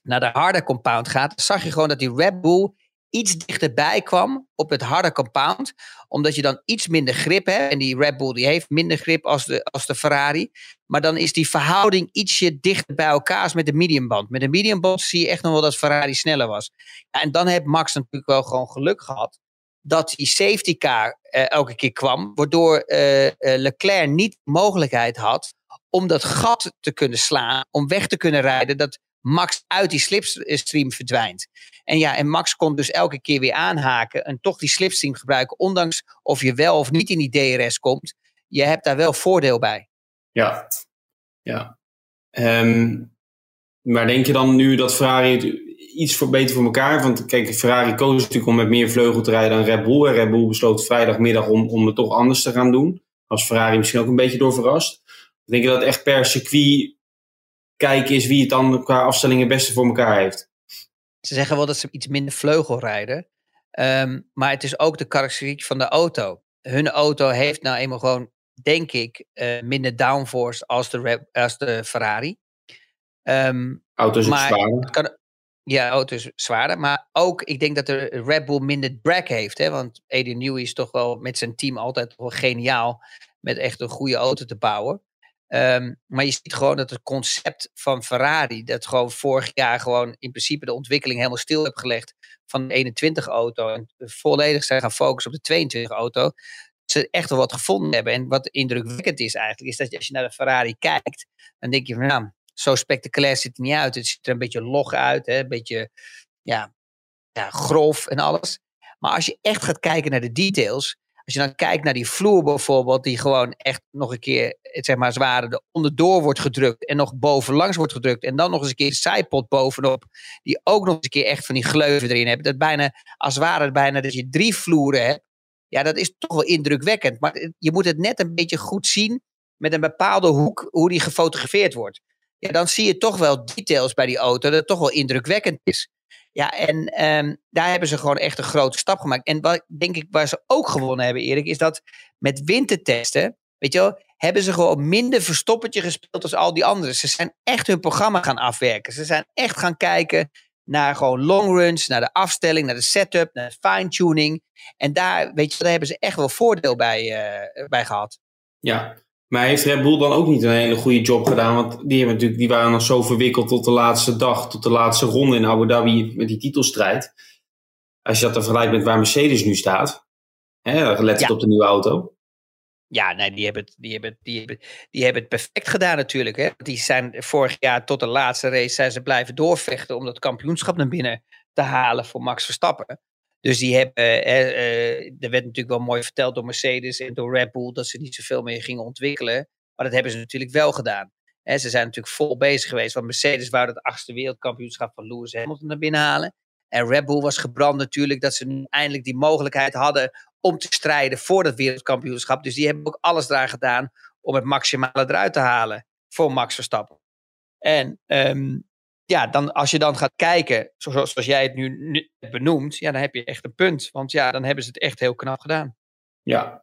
naar de harde compound gaat, zag je gewoon dat die Red Bull iets dichterbij kwam op het harde compound. Omdat je dan iets minder grip hebt. En die Red Bull die heeft minder grip als de, als de Ferrari. Maar dan is die verhouding ietsje dichter bij elkaar als met de mediumband. Met de mediumband zie je echt nog wel dat Ferrari sneller was. En dan heeft Max natuurlijk wel gewoon geluk gehad. Dat die safety car uh, elke keer kwam. Waardoor uh, uh, Leclerc niet mogelijkheid had om dat gat te kunnen slaan. Om weg te kunnen rijden. Dat Max uit die slipstream verdwijnt. En ja, en Max kon dus elke keer weer aanhaken en toch die slipstream gebruiken, ondanks of je wel of niet in die DRS komt. Je hebt daar wel voordeel bij. Ja, ja. Maar denk je dan nu dat Ferrari iets voor, beter voor elkaar Want kijk, Ferrari koos natuurlijk om met meer vleugel te rijden dan Red Bull. En Red Bull besloot vrijdagmiddag om, om het toch anders te gaan doen. Als Ferrari misschien ook een beetje door verrast. Denk je dat echt per circuit kijken is wie het dan qua afstelling het beste voor elkaar heeft. Ze zeggen wel dat ze iets minder vleugel rijden. Um, maar het is ook de karakteristiek van de auto. Hun auto heeft nou eenmaal gewoon, denk ik, uh, minder downforce als de, als de Ferrari. Um, auto is zwaarder. Kan, ja, auto is zwaarder. Maar ook, ik denk dat de Red Bull minder drag heeft. Hè? Want Adrian Newey is toch wel met zijn team altijd wel geniaal. Met echt een goede auto te bouwen. Um, maar je ziet gewoon dat het concept van Ferrari, dat gewoon vorig jaar gewoon in principe de ontwikkeling helemaal stil heeft gelegd van de 21-auto en volledig zijn gaan focussen op de 22-auto, ze echt wel wat gevonden hebben. En wat indrukwekkend is eigenlijk, is dat als je naar de Ferrari kijkt, dan denk je van nou, zo spectaculair ziet het niet uit. Het ziet er een beetje log uit, hè? een beetje ja, ja, grof en alles. Maar als je echt gaat kijken naar de details, als je dan kijkt naar die vloer bijvoorbeeld, die gewoon echt nog een keer, zeg maar, zware er onderdoor wordt gedrukt en nog bovenlangs wordt gedrukt. En dan nog eens een keer een zijpot bovenop, die ook nog eens een keer echt van die gleuven erin hebben. Dat bijna, als het ware, bijna dat je drie vloeren hebt. Ja, dat is toch wel indrukwekkend. Maar je moet het net een beetje goed zien met een bepaalde hoek hoe die gefotografeerd wordt. Ja, dan zie je toch wel details bij die auto dat het toch wel indrukwekkend is. Ja, en um, daar hebben ze gewoon echt een grote stap gemaakt. En wat denk ik waar ze ook gewonnen hebben, Erik, is dat met wintertesten, weet je wel, hebben ze gewoon minder verstoppertje gespeeld als al die anderen. Ze zijn echt hun programma gaan afwerken. Ze zijn echt gaan kijken naar gewoon longruns, naar de afstelling, naar de setup, naar fine-tuning. En daar, weet je, daar hebben ze echt wel voordeel bij, uh, bij gehad. Ja, maar heeft Red Bull dan ook niet een hele goede job gedaan? Want die, hebben natuurlijk, die waren nog zo verwikkeld tot de laatste dag, tot de laatste ronde in Abu Dhabi met die titelstrijd. Als je dat dan vergelijkt met waar Mercedes nu staat, hè, let ja. op de nieuwe auto. Ja, nee, die hebben, het, die, hebben, die, hebben, die hebben het perfect gedaan natuurlijk. Hè? Die zijn vorig jaar tot de laatste race zijn ze blijven doorvechten om dat kampioenschap naar binnen te halen voor Max Verstappen. Dus die hebben, eh, er werd natuurlijk wel mooi verteld door Mercedes en door Red Bull dat ze niet zoveel meer gingen ontwikkelen. Maar dat hebben ze natuurlijk wel gedaan. He, ze zijn natuurlijk vol bezig geweest, want Mercedes wou het achtste wereldkampioenschap van Lewis Hamilton naar binnen halen. En Red Bull was gebrand natuurlijk dat ze nu eindelijk die mogelijkheid hadden om te strijden voor dat wereldkampioenschap. Dus die hebben ook alles eraan gedaan om het maximale eruit te halen voor Max Verstappen. En um, ja, dan, als je dan gaat kijken, zoals, zoals jij het nu, nu benoemt, ja, dan heb je echt een punt. Want ja, dan hebben ze het echt heel knap gedaan. Ja.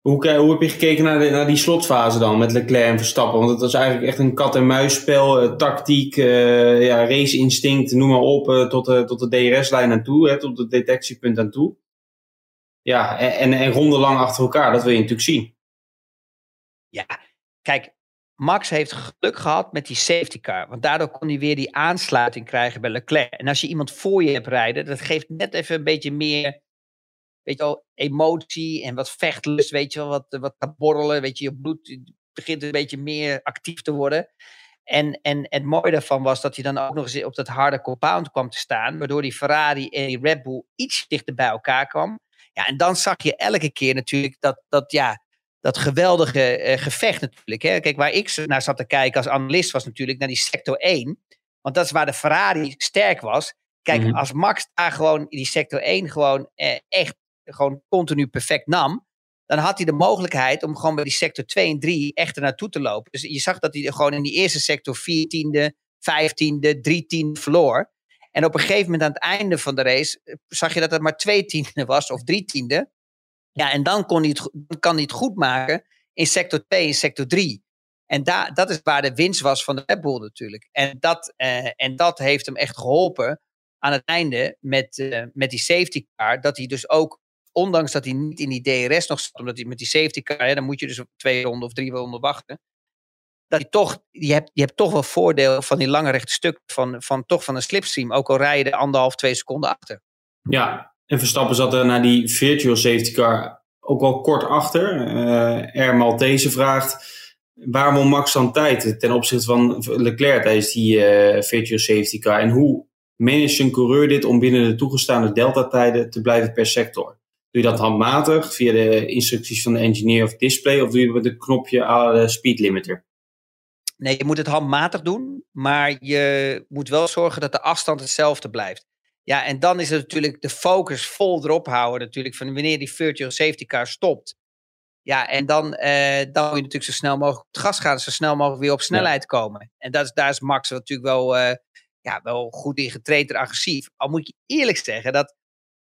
Hoe, hoe heb je gekeken naar, naar die slotfase dan met Leclerc en Verstappen? Want het was eigenlijk echt een kat-en-muisspel, uh, tactiek, uh, ja, race-instinct, noem maar op, uh, tot, de, tot de DRS-lijn aan toe, hè, tot het detectiepunt aan toe. Ja, en, en, en ronde lang achter elkaar, dat wil je natuurlijk zien. Ja, kijk, Max heeft geluk gehad met die safety car. Want daardoor kon hij weer die aansluiting krijgen bij Leclerc. En als je iemand voor je hebt rijden, dat geeft net even een beetje meer weet je wel, emotie en wat vechtlust. Weet je wel, wat, wat gaat borrelen. Weet je, je bloed begint een beetje meer actief te worden. En, en het mooie daarvan was dat hij dan ook nog eens op dat harde compound kwam te staan. Waardoor die Ferrari en die Red Bull iets dichter bij elkaar kwam. Ja, en dan zag je elke keer natuurlijk dat, dat ja, dat geweldige uh, gevecht natuurlijk. Hè. Kijk, waar ik naar zat te kijken als analist was natuurlijk naar die sector 1. Want dat is waar de Ferrari sterk was. Kijk, mm -hmm. als Max daar gewoon die sector 1 gewoon uh, echt gewoon continu perfect nam. dan had hij de mogelijkheid om gewoon bij die sector 2 en 3 echt er naartoe te lopen. Dus je zag dat hij gewoon in die eerste sector 14e, 15e, 3 verloor. En op een gegeven moment aan het einde van de race eh, zag je dat het maar twee tiende was of drie tiende. Ja, en dan kon hij het, kan hij het goed maken in sector 2 en sector 3. En daar dat is waar de winst was van de Red Bull natuurlijk. En dat, eh, en dat heeft hem echt geholpen aan het einde met, uh, met die safety car. Dat hij dus ook, ondanks dat hij niet in die DRS nog zat, omdat hij met die safety car, dan moet je dus twee ronden of drie ronden wachten. Dat je toch, je hebt, je hebt toch wel voordeel van die lange rechte stuk van, van toch van een slipstream. Ook al rijden anderhalf, twee seconden achter. Ja, en Verstappen zat er naar die virtual safety car ook wel kort achter. Uh, R. Maltese vraagt, waar wil Max dan tijd ten opzichte van Leclerc tijdens die uh, virtual safety car? En hoe managt een coureur dit om binnen de toegestaande delta-tijden te blijven per sector? Doe je dat handmatig via de instructies van de engineer of display of doe je met een knopje aan de speed limiter? Nee, je moet het handmatig doen, maar je moet wel zorgen dat de afstand hetzelfde blijft. Ja, en dan is het natuurlijk de focus vol erop houden natuurlijk van wanneer die virtual safety car stopt. Ja, en dan, eh, dan moet je natuurlijk zo snel mogelijk op het gas gaan, zo snel mogelijk weer op snelheid komen. En dat is, daar is Max natuurlijk wel, uh, ja, wel goed in getraind en agressief. Al moet je eerlijk zeggen dat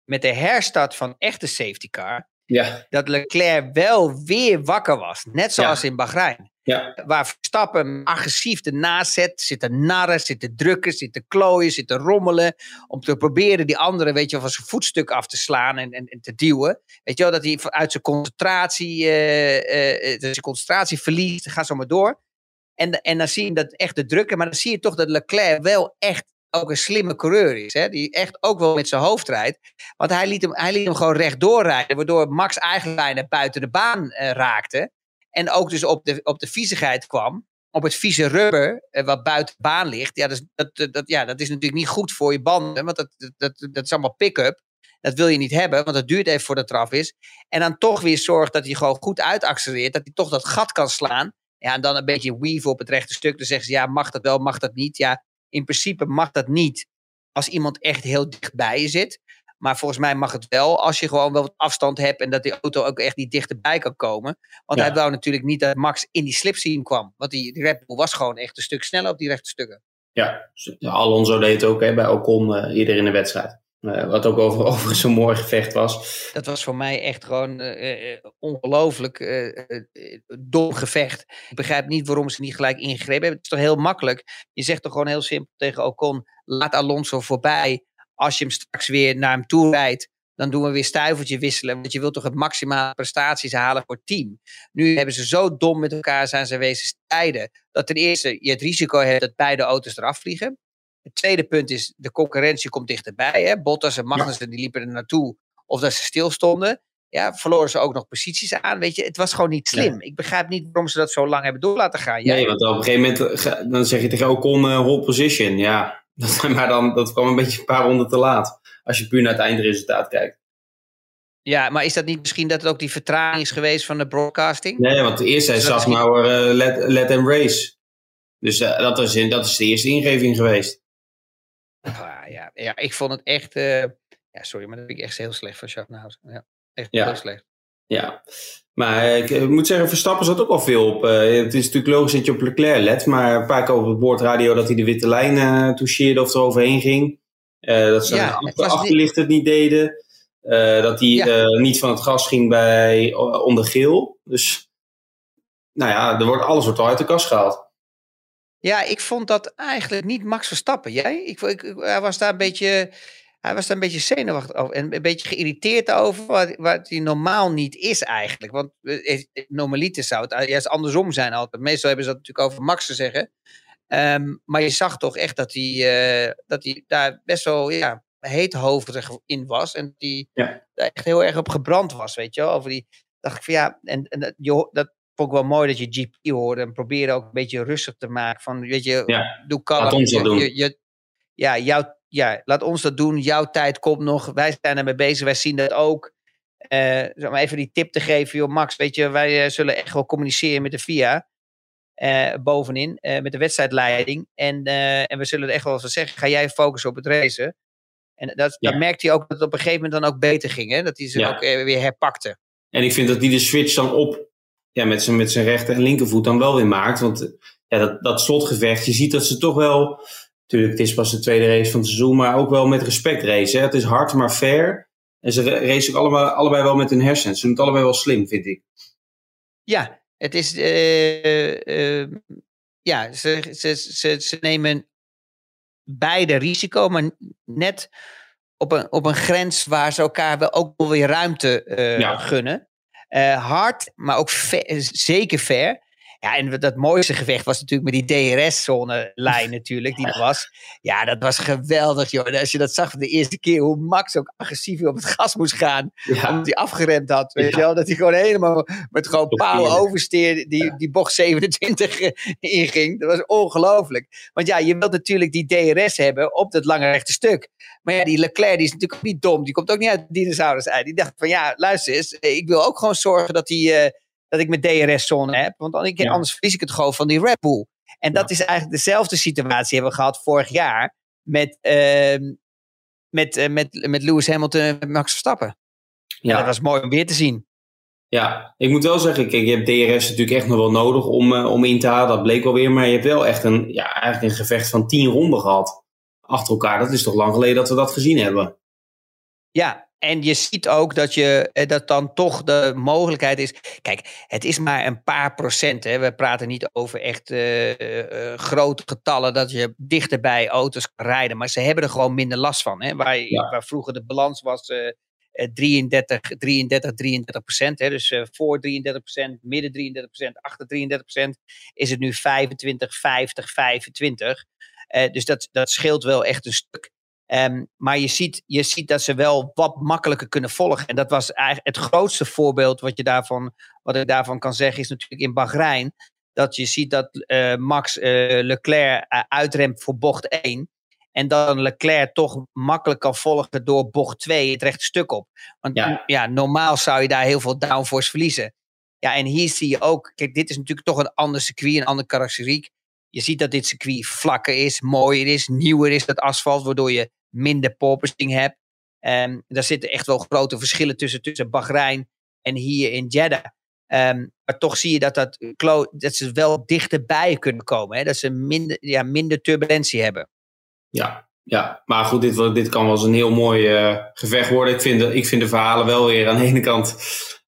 met de herstart van echte safety car, ja. dat Leclerc wel weer wakker was. Net zoals in Bahrein. Ja. Waar Verstappen agressief ernaast zet, zitten narren, zitten drukken, zitten klooien, zitten rommelen. Om te proberen die andere, weet je, van zijn voetstuk af te slaan en, en, te duwen. Weet je wel, dat hij uit zijn concentratie, uh, uh, zijn concentratie verliest. Ga zo maar door. En, en dan zie je dat echt de drukken. Maar dan zie je toch dat Leclerc wel echt ook een slimme coureur is. Hè? Die echt ook wel met zijn hoofd rijdt. Want hij liet hem, hij liet hem gewoon rechtdoor rijden. Waardoor Max eigenlijk bijna buiten de baan raakte. En ook dus op de, op de viezigheid kwam. Op het vieze rubber uh, wat buiten baan ligt. Ja dat, dat, dat, ja, dat is natuurlijk niet goed voor je banden. Want dat, dat, dat is allemaal pick-up. Dat wil je niet hebben, want dat duurt even voordat het eraf is. En dan toch weer zorgt dat hij gewoon goed uitaccelereert. Dat hij toch dat gat kan slaan. Ja, en dan een beetje weave op het rechte stuk. Dan zeggen ze, ja, mag dat wel, mag dat niet? Ja, in principe mag dat niet als iemand echt heel dichtbij je zit. Maar volgens mij mag het wel als je gewoon wel wat afstand hebt en dat die auto ook echt niet dichterbij kan komen. Want ja. hij wou natuurlijk niet dat Max in die slipstream kwam. Want die, Red Bull was gewoon echt een stuk sneller op die rechte stukken. Ja, Alonso deed het ook hè, bij Ocon uh, eerder in de wedstrijd. Uh, wat ook over, over zo'n mooi gevecht was. Dat was voor mij echt gewoon uh, ongelooflijk dom gevecht. Ik begrijp niet waarom ze niet gelijk ingegrepen hebben. Het is toch heel makkelijk. Je zegt toch gewoon heel simpel tegen Ocon: laat Alonso voorbij. Als je hem straks weer naar hem toe rijdt, dan doen we weer stuivertje wisselen. Want je wilt toch het maximale prestaties halen voor het team. Nu hebben ze zo dom met elkaar zijn ze wezen strijden. Dat ten eerste je het risico hebt dat beide auto's eraf vliegen. Het tweede punt is, de concurrentie komt dichterbij. Hè? Bottas en Magnussen die liepen er naartoe. Of dat ze stilstonden. Ja, verloren ze ook nog posities aan. Weet je, het was gewoon niet slim. Ja. Ik begrijp niet waarom ze dat zo lang hebben door laten gaan. Jij? Nee, want op een gegeven moment dan zeg je tegen Ocon uh, hold position. Ja, maar dan, dat kwam een beetje een paar ronden te laat. Als je puur naar het eindresultaat kijkt. Ja, maar is dat niet misschien dat het ook die vertraging is geweest van de broadcasting? Nee, want eerst zei Safnauer uh, let, let them race. Dus uh, dat, is, dat is de eerste ingeving geweest. Ah, ja, ja, ik vond het echt. Uh, ja, sorry, maar dat vind ik echt heel slecht van Schaffenhausen. Ja, echt ja. heel slecht. Ja, maar ik moet zeggen, Verstappen zat ook al veel op. Uh, het is natuurlijk logisch dat je op Leclerc let, maar een paar keer op het boordradio dat hij de witte lijn uh, toucheerde of er overheen ging. Uh, dat ze ja, de achterlicht het niet deden. dat hij ja. niet van het gas ging bij onder geel. Dus, nou ja, er wordt alles wordt al uit de kast gehaald. Ja, ik vond dat eigenlijk niet Max Verstappen. Jij? Ik, ik, hij was daar een beetje, hij was daar een beetje zenuwachtig over en een beetje geïrriteerd over, wat, wat hij normaal niet is eigenlijk. Want normaliter zou het juist andersom zijn altijd. Meestal hebben ze dat natuurlijk over Max te zeggen. Um, maar je zag toch echt dat hij, uh, dat hij daar best wel ja, heethoofdig in was. En die ja. daar echt heel erg op gebrand was, weet je wel. Over die, dacht ik van ja, en, en dat, je, dat vond ik wel mooi dat je GP hoorde en probeerde ook een beetje rustig te maken. Van, weet je, ja, doe kalm. Je, je, ja, jouw, ja, laat ons dat doen. Jouw tijd komt nog. Wij zijn ermee bezig. Wij zien dat ook. Uh, zeg maar even die tip te geven. Joh, Max, weet je, wij uh, zullen echt wel communiceren met de FIA. Uh, bovenin, met de wedstrijdleiding. En, en we zullen er echt wel van zeggen. Ga jij focussen op het racen? En dat, ja. dan merkte hij ook dat het op een gegeven moment dan ook beter ging. Hè? Dat hij ze Ja. ook weer herpakte. En ik vind dat hij de switch dan op ja, met zijn met zijn rechter en linkervoet dan wel weer maakt. Want ja, dat, dat slotgevecht, je ziet dat ze toch wel. Natuurlijk, het is pas de tweede race van het seizoen, maar ook wel met respect race. Hè. Het is hard, maar fair. En ze racen ook allemaal, allebei wel met hun hersens. Ze doen het allebei wel slim, vind ik. Ja, het is. eh, eh, ja, ze, ze, ze, ze nemen beide risico, maar net op een, op een grens waar ze elkaar wel ook wel weer ruimte eh, Ja. gunnen. Hard, maar ook ver- zeker fair. Ja, en dat mooiste gevecht was natuurlijk met die DRS-zone-lijn natuurlijk, die er was. Ja, dat was geweldig, joh. En Als je dat zag van de eerste keer, hoe Max ook agressief op het gas moest gaan Ja, omdat hij afgeremd had. Weet je wel? Dat hij gewoon helemaal met gewoon paal oversteer die, die bocht 27 eh, inging. Dat was ongelooflijk. Want ja, je wilt natuurlijk die DRS hebben op dat lange rechte stuk. Maar ja, die Leclerc die is natuurlijk ook niet dom. Die komt ook niet uit de dinosaurus uit. Die dacht van ja, luister eens. Ik wil ook gewoon zorgen dat, die, dat ik mijn DRS-zone heb. Want dan- ik- Ja. anders verlies ik het gewoon van die Red Bull. En dat is eigenlijk dezelfde situatie hebben we gehad vorig jaar met, ehm, met, eh, met, met Lewis Hamilton en met Max Verstappen. Ja. dat was mooi om weer te zien. ja, ik moet wel zeggen, kijk, je hebt DRS natuurlijk echt nog wel nodig om, eh, om in te halen. Dat bleek wel weer. Maar je hebt wel echt een, ja, eigenlijk een gevecht van tien ronden gehad. Achter elkaar. Dat is toch lang geleden dat we dat gezien hebben. Ja, en je ziet ook dat, je, eh, dat dan toch de mogelijkheid is. Kijk, het is maar een paar procent. Hè. We praten niet over echt eh, eh, grote getallen dat je dichter bij auto's kan rijden. Maar ze hebben er gewoon minder last van. Hè. Waar, Ja. waar vroeger de balans was eh, eh, 33, 33, 33 procent. Hè. Dus voor 33 procent, midden 33 procent, achter 33 procent is het nu 25, 50, 25. Eh, dus dat, dat scheelt wel echt een stuk. Ehm, maar je ziet, je ziet dat ze wel wat makkelijker kunnen volgen. En dat was eigenlijk het grootste voorbeeld wat, je daarvan, wat ik daarvan kan zeggen, is natuurlijk in Bahrein. Dat je ziet dat eh, Max eh, Leclerc eh, uitremt voor bocht 1. En dan Leclerc toch makkelijk kan volgen door bocht 2 het rechte stuk op. Want Ja. ja. normaal zou je daar heel veel downforce verliezen. Ja, en hier zie je ook, kijk, dit is natuurlijk toch een ander circuit, een andere karakteriek. Je ziet dat dit circuit vlakker is, mooier is, nieuwer is dat asfalt, waardoor je minder porpoising hebt. Ehm daar zitten echt wel grote verschillen tussen, tussen Bahrein en hier in Jeddah. Ehm, maar toch zie je dat, dat, dat ze wel dichterbij kunnen komen. Hè? Dat ze minder, ja, minder turbulentie hebben. Ja, ja. maar goed, dit, dit kan wel eens een heel mooi eh, gevecht worden. Ik vind, de, ik vind de verhalen wel weer aan de ene kant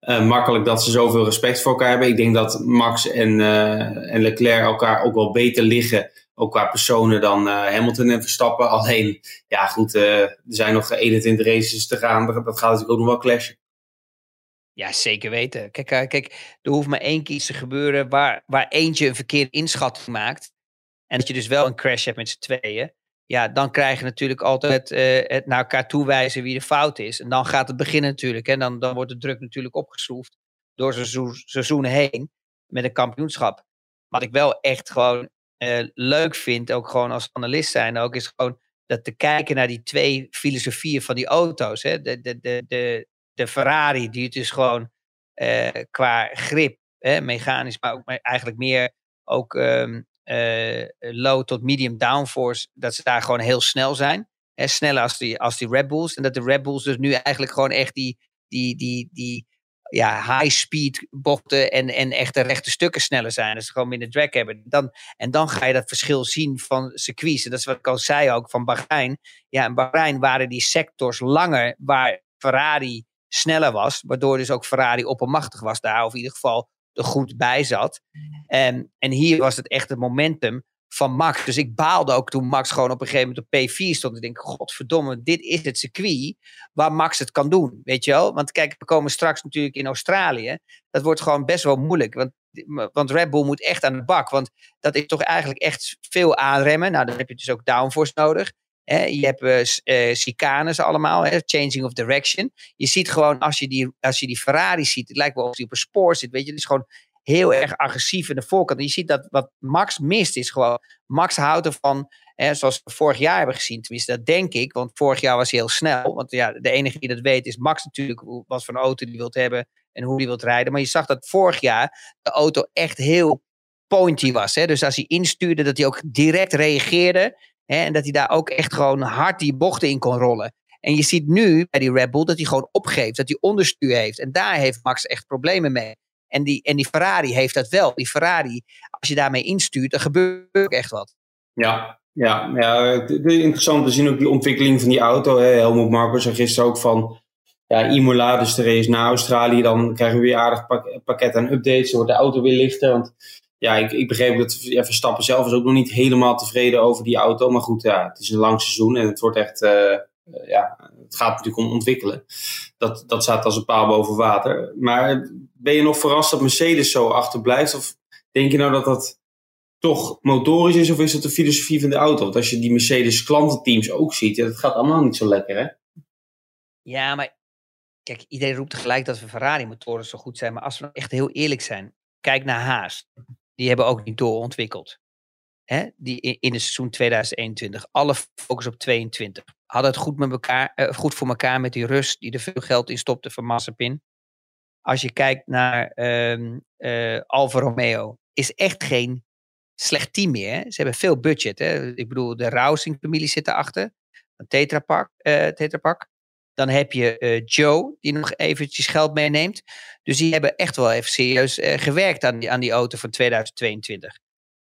eh, makkelijk dat ze zoveel respect voor elkaar hebben. Ik denk dat Max en, eh, en Leclerc elkaar ook wel beter liggen, ook qua personen, dan eh, Hamilton en Verstappen. Alleen, ja goed, eh, er zijn nog 21 races te gaan. Dat gaat natuurlijk ook nog wel clashen. Ja, zeker weten. Kijk, eh, kijk er hoeft maar één keer te gebeuren waar, waar eentje een verkeerde inschatting maakt. En dat je dus wel een crash hebt met z'n tweeën. Ja, dan krijg je natuurlijk altijd het naar elkaar toewijzen wie de fout is. En dan gaat het beginnen natuurlijk. En dan, dan wordt de druk natuurlijk opgeschroefd door seizoen, heen met een kampioenschap. Wat ik wel echt gewoon eh, leuk vind, ook gewoon als analist zijn, ook is gewoon dat te kijken naar die twee filosofieën van die auto's. Hè? De, de, de, de, de Ferrari, die het dus gewoon eh, qua grip, hè, mechanisch, maar ook eigenlijk meer ook ehm, eh, low tot medium downforce, dat ze daar gewoon heel snel zijn. Sneller als die, als die Red Bulls. En dat de Red Bulls dus nu eigenlijk gewoon echt die, die, die, die ja, high speed bochten en, en echte rechte stukken sneller zijn. Dat ze gewoon minder drag hebben. Dan, en dan ga je dat verschil zien van circuits. En dat is wat ik al zei ook van Bahrein. Ja, in Bahrein waren die sectors langer waar Ferrari sneller was. Waardoor dus ook Ferrari oppermachtig was daar. Of in ieder geval er goed bij zat. En, en hier was het echt het momentum van Max. Dus ik baalde ook toen Max gewoon op een gegeven moment op P4 stond. Ik denk, godverdomme, dit is het circuit waar Max het kan doen. Weet je wel? Want kijk, we komen straks natuurlijk in Australië. Dat wordt gewoon best wel moeilijk. Want, want Red Bull moet echt aan de bak. Want dat is toch eigenlijk echt veel aanremmen. Nou, dan heb je dus ook downforce nodig. Je hebt eh, chicanes allemaal, changing of direction. Je ziet gewoon, als je, die, als je die Ferrari ziet, het lijkt wel of die op een spoor zit. Weet je, het is gewoon heel erg agressief in de voorkant. En je ziet dat wat Max mist is gewoon, Max houdt ervan, hè, zoals we vorig jaar hebben gezien, tenminste dat denk ik, want vorig jaar was hij heel snel. Want ja, de enige die dat weet is Max natuurlijk, wat voor een auto die wilt hebben en hoe die wilt rijden. Maar je zag dat vorig jaar de auto echt heel pointy was. Hè? Dus als hij instuurde, dat hij ook direct reageerde. Hè? En dat hij daar ook echt gewoon hard die bochten in kon rollen. En je ziet nu bij die Red Bull dat hij gewoon opgeeft, dat hij onderstuur heeft. En daar heeft Max echt problemen mee. En die, en die Ferrari heeft dat wel. Die Ferrari, als je daarmee instuurt, dan gebeurt echt wat. Ja, ja, ja het is interessant te zien ook die ontwikkeling van die auto. Hè. Helmut Marko zei gisteren ook van ja, Imola, dus de race naar Australië. Dan krijgen we weer aardig pakket aan updates. Dan wordt de auto weer lichter. Want ja, ik, ik begreep dat ja, Verstappen zelf is ook nog niet helemaal tevreden over die auto. Maar goed, ja, het is een lang seizoen en het wordt echt, uh, ja, gaat natuurlijk om ontwikkelen. Dat, dat staat als een paal boven water. Maar ben je nog verrast dat Mercedes zo achterblijft? Of denk je nou dat dat toch motorisch is of is dat de filosofie van de auto? Want als je die Mercedes klantenteams ook ziet, ja, dat gaat allemaal niet zo lekker hè? Ja, maar kijk, iedereen roept tegelijk dat we Ferrari motoren zo goed zijn. Maar als we echt heel eerlijk zijn, kijk naar Haas die hebben ook niet doorontwikkeld. Die in, het seizoen 2021. Alle focus op 22. Hadden het goed, met elkaar, uh, goed voor elkaar met die rust die er veel geld in stopte van Massapin. Als je kijkt naar um, Alfa Romeo, is echt geen slecht team meer. Hè? Ze hebben veel budget. Hè? Ik bedoel, de Rousing-familie zit erachter. Een Tetra Pak. Uh, Tetra Pak. Dan heb je Joe, die nog eventjes geld meeneemt. Dus die hebben echt wel even serieus gewerkt aan die, aan die auto van 2022.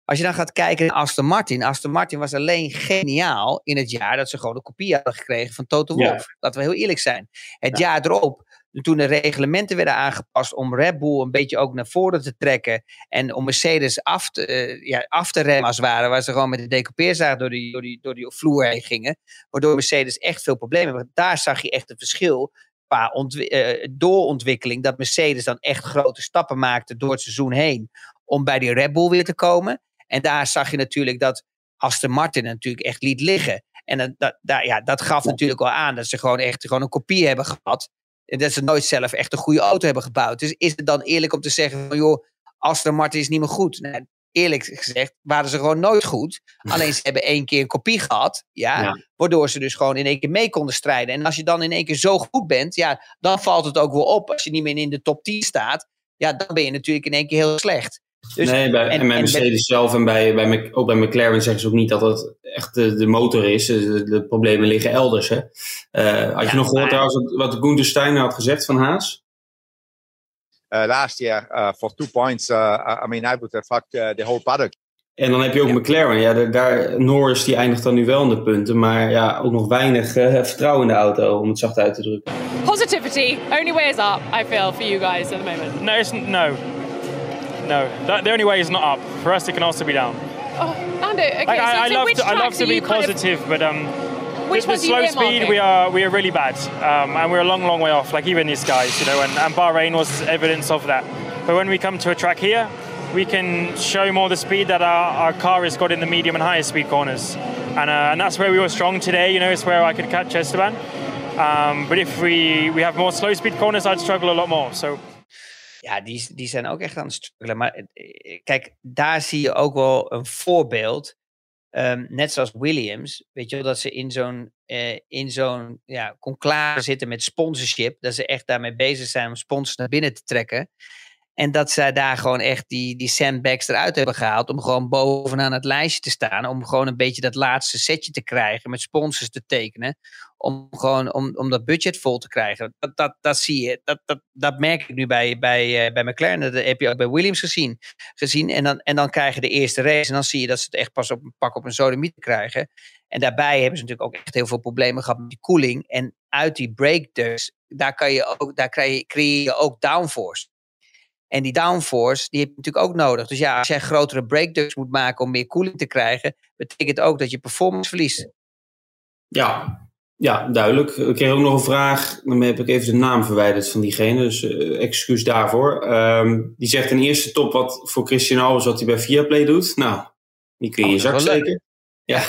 Als je dan gaat kijken naar Aston Martin. Aston Martin was alleen geniaal in het jaar dat ze gewoon een kopie hadden gekregen van Toto Wolff. Ja. Laten we heel eerlijk zijn. Het ja. jaar erop toen de reglementen werden aangepast om Red Bull een beetje ook naar voren te trekken en om Mercedes af te, uh, ja, af te remmen als het ware, waar ze gewoon met de decoupeerzaag door die, door, die, door die vloer heen gingen, waardoor Mercedes echt veel problemen hebben. Daar zag je echt het verschil qua uh, doorontwikkeling, dat Mercedes dan echt grote stappen maakte door het seizoen heen om bij die Red Bull weer te komen. En daar zag je natuurlijk dat Aston Martin natuurlijk echt liet liggen. En dat, dat, dat, ja, dat gaf natuurlijk wel aan dat ze gewoon echt gewoon een kopie hebben gehad dat ze nooit zelf echt een goede auto hebben gebouwd. Dus is het dan eerlijk om te zeggen van joh, Aston Martin is niet meer goed? Nee, eerlijk gezegd waren ze gewoon nooit goed. Alleen ze hebben één keer een kopie gehad, ja, waardoor ze dus gewoon in één keer mee konden strijden. En als je dan in één keer zo goed bent, ja, dan valt het ook wel op als je niet meer in de top 10 staat. Ja, dan ben je natuurlijk in één keer heel slecht. Dus, nee, bij, en, en bij Mercedes zelf en bij, bij, ook bij McLaren zeggen ze ook niet dat het echt de, de motor is. De, de, problemen liggen elders. Hè? Uh, had ja, je nog gehoord trouwens wat Gunther Steiner had gezegd van Haas? Uh, last year, uh, for two points, uh, I mean, I would have fucked the whole paddock. En dan heb je ook ja. McLaren. Ja, de, daar, Norris die eindigt dan nu wel in de punten. Maar ja, ook nog weinig vertrouwen in de auto, om het zacht uit te drukken. Positivity only way is up, I feel, for you guys at the moment. No, it's, no. No, that, the only way is not up. For us, it can also be down. Oh, and it, okay. Like, so, I, I so love to, I love to be positive, of, but um, which the, the slow speed we are we are really bad, um, and we're a long, long way off. Like even these guys, you know, and, and Bahrain was evidence of that. But when we come to a track here, we can show more the speed that our, our car has got in the medium and higher speed corners, and uh, and that's where we were strong today. You know, it's where I could catch Esteban. Um, but if we we have more slow speed corners, I'd struggle a lot more. So. Ja, die, die zijn ook echt aan het struggelen. Maar eh, kijk, daar zie je ook wel een voorbeeld. Um, net zoals Williams, weet je wel, dat ze in zo'n uh, in zo'n ja, conclave zitten met sponsorship. Dat ze echt daarmee bezig zijn om sponsors naar binnen te trekken. En dat zij daar gewoon echt die, die sandbags eruit hebben gehaald. Om gewoon bovenaan het lijstje te staan. Om gewoon een beetje dat laatste setje te krijgen. Met sponsors te tekenen. Om gewoon om, om dat budget vol te krijgen. Dat, dat, dat zie je. Dat, dat, dat merk ik nu bij, bij, uh, bij McLaren. Dat heb je ook bij Williams gezien. gezien. En, dan, en dan krijg je de eerste race. En dan zie je dat ze het echt pas op een pak op een sodemiet krijgen. En daarbij hebben ze natuurlijk ook echt heel veel problemen gehad met die koeling. En uit die brake ducts, daar, kan je ook, daar creëer je, creëer je ook downforce. En die downforce, die heb je natuurlijk ook nodig. Dus ja, als jij grotere breakducts moet maken om meer koeling te krijgen, betekent ook dat je performance verliest. Ja, ja, duidelijk. Ik kreeg ook nog een vraag. Dan heb ik even de naam verwijderd van diegene. Dus uh, excuus daarvoor. Um, die zegt in eerste top wat voor Christian Albers wat hij bij Viaplay doet. Nou, die kun je in oh, je zak steken. Ja.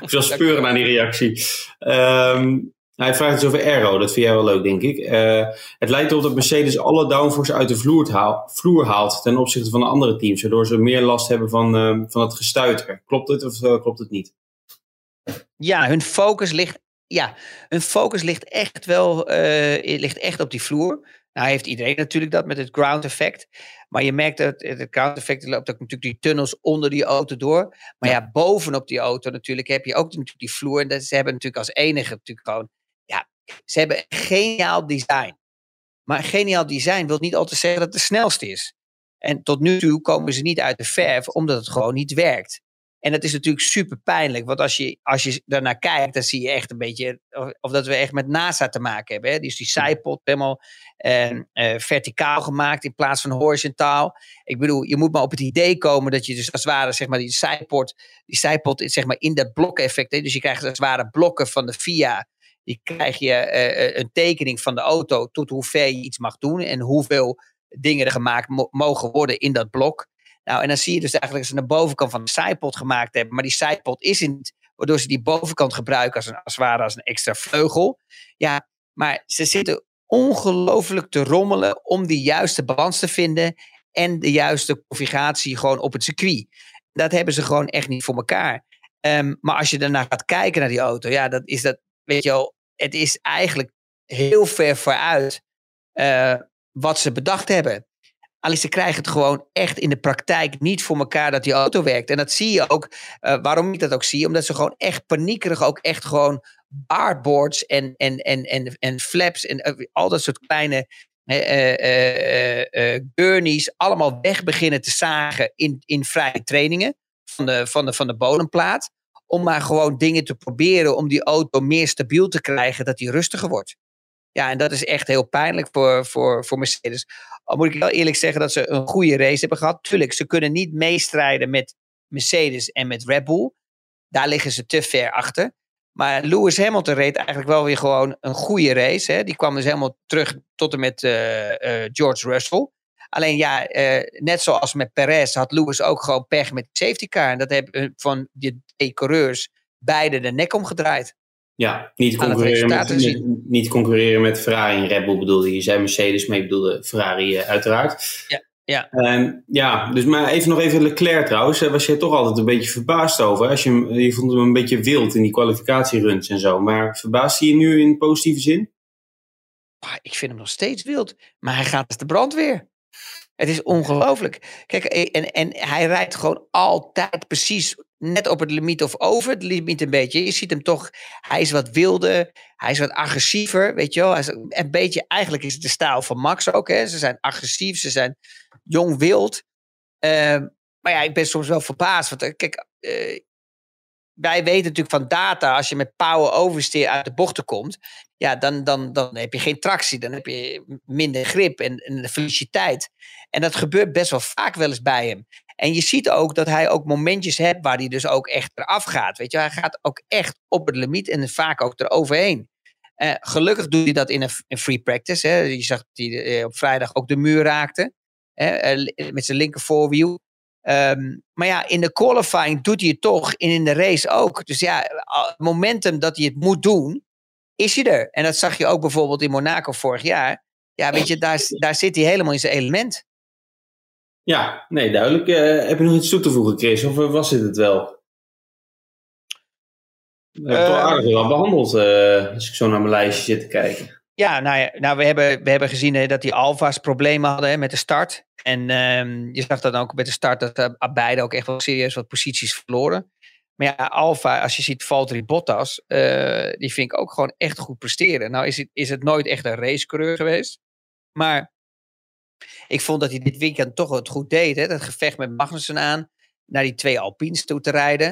Ik zal speuren naar die reactie. Um, hij vraagt dus over Aero, dat vind jij wel leuk, denk ik. Uh, het lijkt erop dat Mercedes alle downforce uit de vloer, haal, vloer, haalt ten opzichte van de andere teams, waardoor ze meer last hebben van, uh, van het gestuiter. Klopt het of uh, klopt het niet? Ja, hun focus ligt, ja, hun focus ligt echt wel ligt echt op die vloer. Nou heeft iedereen natuurlijk dat met het ground effect. Maar je merkt dat het ground effect loopt ook natuurlijk die tunnels onder die auto door. Maar ja, bovenop die auto natuurlijk heb je ook natuurlijk die vloer. En dat, ze hebben natuurlijk als enige natuurlijk gewoon, ja, ze hebben een geniaal design. Maar geniaal design wil niet altijd zeggen dat het de snelste is. En tot nu toe komen ze niet uit de verf, omdat het gewoon niet werkt. En dat is natuurlijk super pijnlijk. Want als je, als je daarnaar kijkt, dan zie je echt een beetje. Of, of dat we echt met NASA te maken hebben. Hè? Dus die zijpot helemaal uh, verticaal gemaakt in plaats van horizontaal. Ik bedoel, je moet maar op het idee komen dat je dus als het ware, zeg maar, die zijpot, die zijpot zeg maar, in dat blokeffect. Dus je krijgt als het ware blokken van de VIA. Die krijg je uh, een tekening van de auto tot hoe ver je iets mag doen en hoeveel dingen er gemaakt mo mogen worden in dat blok. Nou, en dan zie je dus eigenlijk dat ze de bovenkant van de zijpot gemaakt hebben. Maar die zijpot is in, waardoor ze die bovenkant gebruiken als, een, als het ware als een extra vleugel. Ja, maar ze zitten ongelooflijk te rommelen om die juiste balans te vinden. En de juiste configuratie gewoon op het circuit. Dat hebben ze gewoon echt niet voor elkaar. Um, maar als je daarna gaat kijken naar die auto, ja, dat is dat, weet je wel, het is eigenlijk heel ver vooruit uh, wat ze bedacht hebben. Alleen ze krijgen het gewoon echt in de praktijk niet voor elkaar dat die auto werkt. En dat zie je ook, uh, waarom ik dat ook zie, omdat ze gewoon echt paniekerig ook echt gewoon barboards en, en, en, en, en flaps en uh, al dat soort kleine uh, gurneys allemaal weg beginnen te zagen in, in vrije trainingen van de, van, de, van de bodemplaat. Om maar gewoon dingen te proberen om die auto meer stabiel te krijgen, dat die rustiger wordt. Ja, en dat is echt heel pijnlijk voor, voor, voor Mercedes. Al moet ik wel eerlijk zeggen dat ze een goede race hebben gehad. Tuurlijk, ze kunnen niet meestrijden met Mercedes en met Red Bull. Daar liggen ze te ver achter. Maar Lewis Hamilton reed eigenlijk wel weer gewoon een goede race. Hè. Die kwam dus helemaal terug tot en met uh, uh, George Russell. Alleen ja, uh, net zoals met Perez had Lewis ook gewoon pech met de safety car. En dat hebben van die twee coureurs beide de nek omgedraaid. Ja, niet concurreren, met, met, niet concurreren met Ferrari en Red Bull bedoelde je. zei Mercedes, maar je bedoelde Ferrari uh, uiteraard. Ja, ja. Um, ja, dus maar even nog even Leclerc trouwens. Was je toch altijd een beetje verbaasd over? Als je, je vond hem een beetje wild in die kwalificatieruns en zo. Maar verbaast hij je nu in positieve zin? Ik vind hem nog steeds wild. Maar hij gaat als de brandweer. Het is ongelooflijk. Kijk, en, en hij rijdt gewoon altijd precies net op het limiet of over het limiet een beetje. Je ziet hem toch, hij is wat wilder, hij is wat agressiever, weet je wel. Hij een beetje, eigenlijk is het de stijl van Max ook, hè. Ze zijn agressief, ze zijn jong wild. Uh, maar ja, ik ben soms wel verbaasd, want eh, kijk, uh, wij weten natuurlijk van data, als je met power oversteer uit de bochten komt, ja, dan, dan, dan heb je geen tractie, dan heb je minder grip en, en tijd. En dat gebeurt best wel vaak wel eens bij hem. En je ziet ook dat hij ook momentjes heeft waar hij dus ook echt eraf gaat. Weet je, hij gaat ook echt op het limiet en vaak ook eroverheen. Uh, gelukkig doet hij dat in een, free practice. Hè. Je zag dat hij uh, op vrijdag ook de muur raakte. Hè, uh, met zijn linker voorwiel. Um, maar ja, in de qualifying doet hij het toch. En in de race ook. Dus ja, het momentum dat hij het moet doen, is hij er. En dat zag je ook bijvoorbeeld in Monaco vorig jaar. Ja, weet je, daar, daar zit hij helemaal in zijn element. Ja, nee, duidelijk. Uh, heb je nog iets toe te voegen, Chris? Of was dit het wel? We hebben uh, toch aardig wel behandeld uh, als ik zo naar mijn lijstje zit te kijken. Ja, nou, nou we, hebben, we hebben gezien hè, dat die Alfa's problemen hadden hè, met de start. En um, je zag dan ook met de start dat uh, beide ook echt wel serieus wat posities verloren. Maar ja, Alfa, als je ziet Valtteri Bottas, die vind ik ook gewoon echt goed presteren. Nou is het, is het nooit echt een racecoureur geweest. Maar ik vond dat hij dit weekend toch het goed deed. Hè? Dat gevecht met Magnussen aan. Naar die twee Alpines toe te rijden.